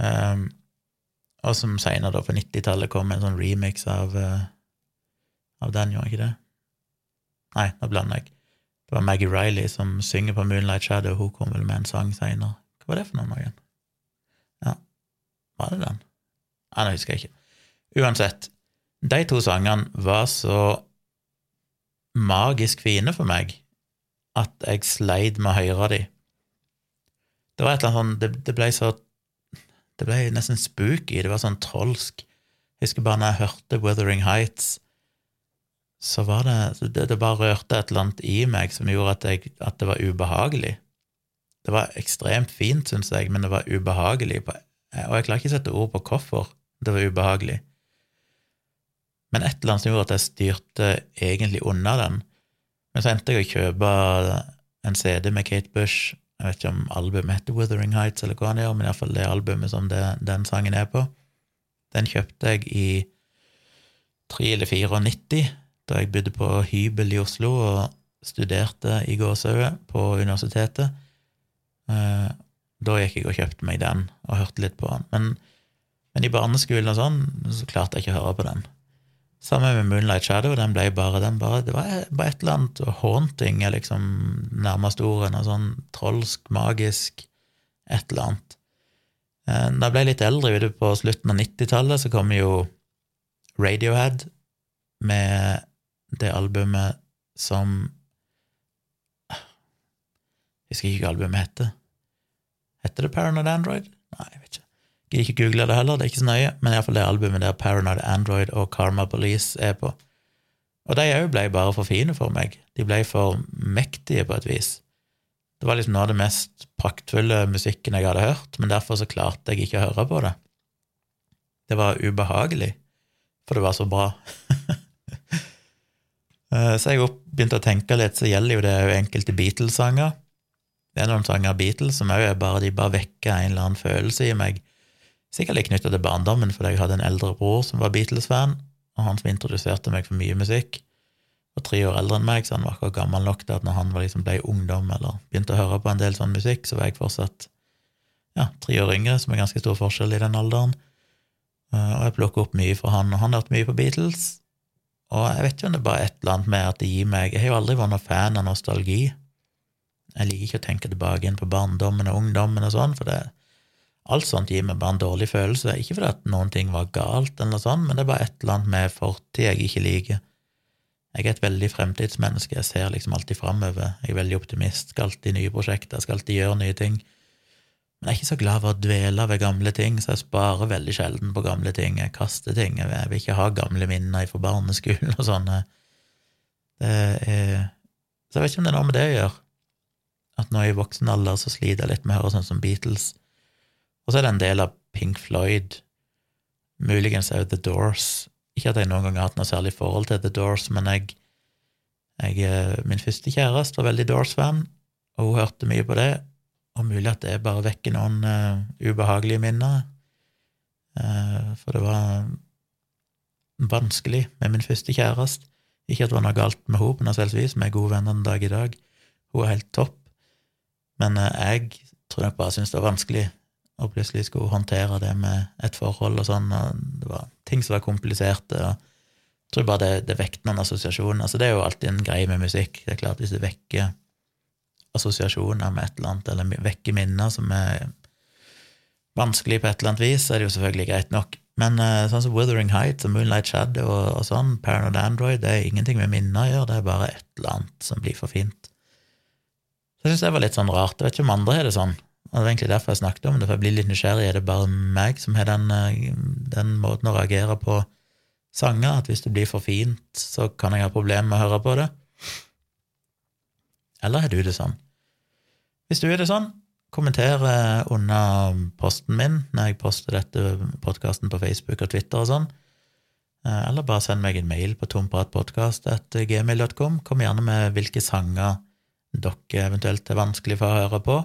Um, og som seinere, på 90-tallet, kom en sånn remix av, uh, av den, gjorde ikke det? Nei, nå blander jeg. Det var Maggie Riley som synger på Moonlight Shadow, hun kom vel med en sang seinere. Hva var det for noe igjen? Ja, var det den? Nei, nå husker jeg ikke. Uansett, de to sangene var så magisk fine for meg at jeg sleit med å høre de. Det var et eller annet sånn Det, det ble så det ble nesten spooky, det var sånn trolsk. Jeg husker bare når jeg hørte Wuthering Heights, så var det Det, det bare rørte et eller annet i meg som gjorde at, jeg, at det var ubehagelig. Det var ekstremt fint, syns jeg, men det var ubehagelig. På, og jeg klarer ikke å sette ord på hvorfor det var ubehagelig. Men et eller annet som gjorde at jeg styrte egentlig unna den. Men så endte jeg å kjøpe en CD med Kate Bush jeg vet ikke om albumet heter Wuthering Heights, eller hva han gjør, men iallfall det albumet som det, den sangen er på. Den kjøpte jeg i 3 eller 94, da jeg bodde på hybel i Oslo og studerte i Gåsauet på universitetet. Eh, da gikk jeg og kjøpte meg den og hørte litt på den. Men, men i barneskolen og sånn, så klarte jeg ikke å høre på den. Sammen med Moonlight Shadow, den ble bare, den bare Det var bare et eller annet haunting er liksom nærmest ordet, noe sånn trolsk, magisk, et eller annet. Eh, da jeg ble litt eldre, ute på slutten av 90-tallet, så kom jo Radiohead med det albumet som Jeg husker ikke hva albumet heter. Heter det Paranoid Android? Nei, jeg vet ikke. Gidder ikke google det heller, det er ikke så nøye, men iallfall det albumet der Paranoid Android og Karma Police er på. Og de òg ble bare for fine for meg. De ble for mektige, på et vis. Det var liksom noe av det mest praktfulle musikken jeg hadde hørt, men derfor så klarte jeg ikke å høre på det. Det var ubehagelig, for det var så bra. Eh, så jeg begynte å tenke litt, så gjelder jo det jo enkelte Beatles-sanger. Det er noen sanger av Beatles som òg bare bare vekker en eller annen følelse i meg. Sikkert litt knytta til barndommen, fordi jeg hadde en eldre bror som var Beatles-fan, og han som introduserte meg for mye musikk. Og tre år eldre enn meg, så han var akkurat gammel nok til at når han liksom ble ungdom eller begynte å høre på en del sånn musikk, så var jeg fortsatt ja, tre år yngre, som er ganske stor forskjell i den alderen. Eh, og jeg plukker opp mye fra han, og han har hørt mye på Beatles. Og jeg vet ikke om det er bare et eller annet med at det gir meg Jeg har jo aldri vært noen fan av nostalgi. Jeg liker ikke å tenke tilbake inn på barndommen og ungdommen og sånn, for det, alt sånt gir meg bare en dårlig følelse. Ikke fordi at noen ting var galt, eller noe sånt, men det er bare et eller annet med fortid jeg ikke liker. Jeg er et veldig fremtidsmenneske, jeg ser liksom alltid framover, jeg er veldig optimist, skal alltid nye prosjekter, skal alltid gjøre nye ting. Men jeg er ikke så glad for å dvele ved gamle ting, så jeg sparer veldig sjelden på gamle ting. Jeg kaster ting. Jeg vil ikke ha gamle minner fra barneskolen og sånn. Så jeg vet ikke om det er noe med det å gjøre. At nå i voksen alder så sliter jeg litt med å høre sånn som Beatles. Og så er det en del av Pink Floyd, muligens òg The Doors. Ikke at jeg noen gang har hatt noe særlig forhold til The Doors, men jeg, jeg eh, Min første kjæreste var veldig Doors-fan, og hun hørte mye på det, og mulig at det bare vekker noen uh, ubehagelige minner. Uh, for det var vanskelig med min første kjæreste. Ikke at det var noe galt med henne men selvsagt, vi er gode venner den dag i dag. Hun er helt topp. Men jeg tror nok bare syntes det var vanskelig å plutselig skulle håndtere det med et forhold og sånn. og Det var ting som var kompliserte. og jeg tror bare det, det vekket noen assosiasjoner. Altså, det er jo alltid en greie med musikk. Det er klart Hvis det vekker assosiasjoner med et eller annet, eller vekker minner som er vanskelig på et eller annet vis, så er det jo selvfølgelig greit nok. Men uh, sånn som Wuthering Heights og Moonlight Shadow og, og sånn, Paranoid Android, det er ingenting med minner å gjøre, det er bare et eller annet som blir for fint. Så jeg syns det var litt sånn rart. Jeg vet ikke om andre har det sånn. Og Det var egentlig derfor jeg snakket om det, for jeg blir litt nysgjerrig. Er det bare meg som har den, eh, den måten å reagere på sanger, at hvis det blir for fint, så kan jeg ha problemer med å høre på det? Eller har du det sånn? Hvis du er det sånn, kommenter eh, under posten min når jeg poster dette podkasten på Facebook og Twitter og sånn. Eh, eller bare send meg en mail på tompratpodkast.gmil.com. Kom gjerne med hvilke sanger dere eventuelt er vanskelig for å høre på.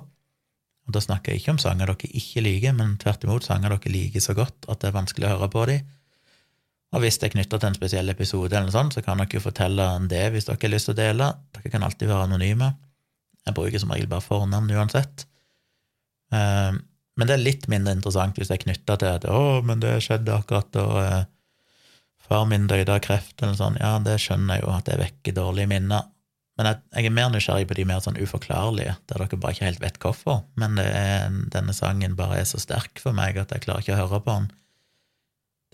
Og Da snakker jeg ikke om sanger dere ikke liker, men tvert imot sanger dere liker så godt at det er vanskelig å høre på dem. Og hvis det er knytta til en spesiell episode, eller noe sånt, så kan dere jo fortelle en det hvis dere har lyst til å dele. Dere kan alltid være anonyme. Jeg bruker som regel bare fornavn uansett. Uh, men det er litt mindre interessant hvis det er knytta til at 'å, men det skjedde akkurat da uh, far min døde av kreft', eller sånt. Ja, det skjønner jeg jo at det vekker dårlige minner. Men jeg, er mer nysgjerrig på de mer sånn uforklarlige, der dere bare ikke helt vet hvorfor. Men er, denne sangen bare er så sterk for meg at jeg klarer ikke å høre på den.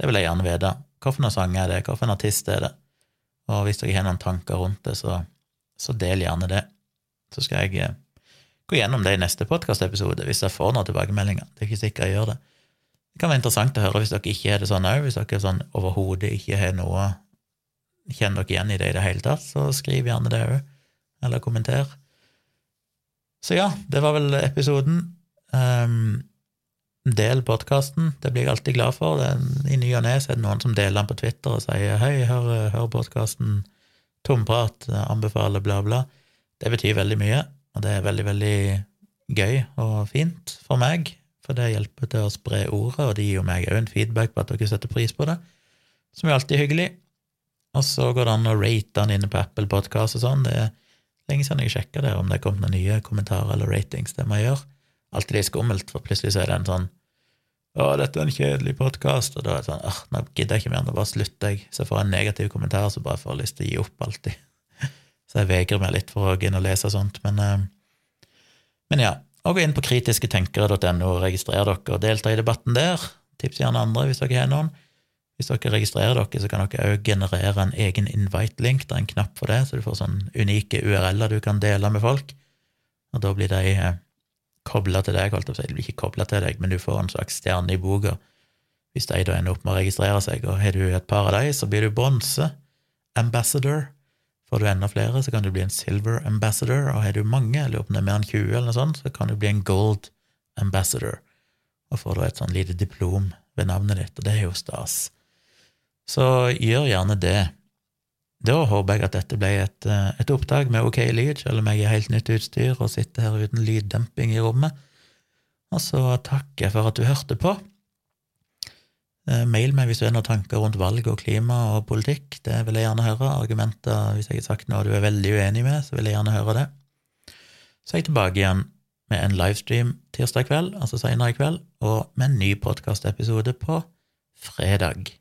Det vil jeg gjerne vite. Hvilken sang er det? Hvilken artist er det? Og hvis dere har noen tanker rundt det, så, så del gjerne det. Så skal jeg eh, gå gjennom det i neste podkastepisode, hvis jeg får noen tilbakemeldinger. Det er ikke sikkert jeg gjør det. Det kan være interessant å høre hvis dere ikke har det sånn òg, hvis dere sånn overhodet ikke har noe Kjenner dere igjen i det i det hele tatt, så skriv gjerne det òg, eller kommenter. Så ja, det var vel episoden. Um, Del podkasten, det blir jeg alltid glad for. I ny og ne er det noen som deler den på Twitter og sier 'hei, hør, hør podkasten', tomprat, anbefaler bla, bla. Det betyr veldig mye, og det er veldig, veldig gøy og fint for meg, for det hjelper til å spre ordet, og det gir jo meg òg en feedback på at dere setter pris på det, som er alltid hyggelig. Og så går det an å rate den inne på Apple Podcast og sånn. Det er lenge siden jeg sjekka det, om det er kommet noen nye kommentarer eller ratings. Det må jeg gjøre alltid litt skummelt, for plutselig så er det en sånn å, dette er en kjedelig podkast, og da er det sånn åh, nå gidder jeg ikke mer, nå bare slutter jeg. Så jeg får en negativ kommentar, så bare får jeg lyst til å gi opp alltid. Så jeg vegrer meg litt for å gå inn og lese sånt, men, uh, men ja. Og gå inn på kritisketenkere.no og registrer dere og delta i debatten der. Tips gjerne andre hvis dere har noen. Hvis dere registrerer dere, så kan dere òg generere en egen invite-link. Det er en knapp for det, så du får sånne unike URL-er du kan dele med folk. Og da blir de eh, kobla til deg, holdt jeg på å si. De blir ikke kobla til deg, men du får en slags stjerne i boka hvis de da ender opp med å registrere seg. Og har du et par av de, så blir du bronse ambassador. Får du enda flere, så kan du bli en silver ambassador, og har du mange, eller om det er mer enn 20, eller noe sånt, så kan du bli en gold ambassador, og får da et sånn lite diplom ved navnet ditt, og det er jo stas. Så gjør gjerne det. Da håper jeg at dette ble et, eh, et opptak med ok lyd, selv om jeg er helt nytt utstyr og sitter her uten lyddemping i rommet. Og så takker jeg for at du hørte på. Eh, mail meg hvis du har noen tanker rundt valg og klima og politikk. Det vil jeg gjerne høre. Argumenter hvis jeg har sagt noe du er veldig uenig med, så vil jeg gjerne høre det. Så er jeg tilbake igjen med en livestream tirsdag kveld, altså seinere i kveld, og med en ny podkastepisode på fredag.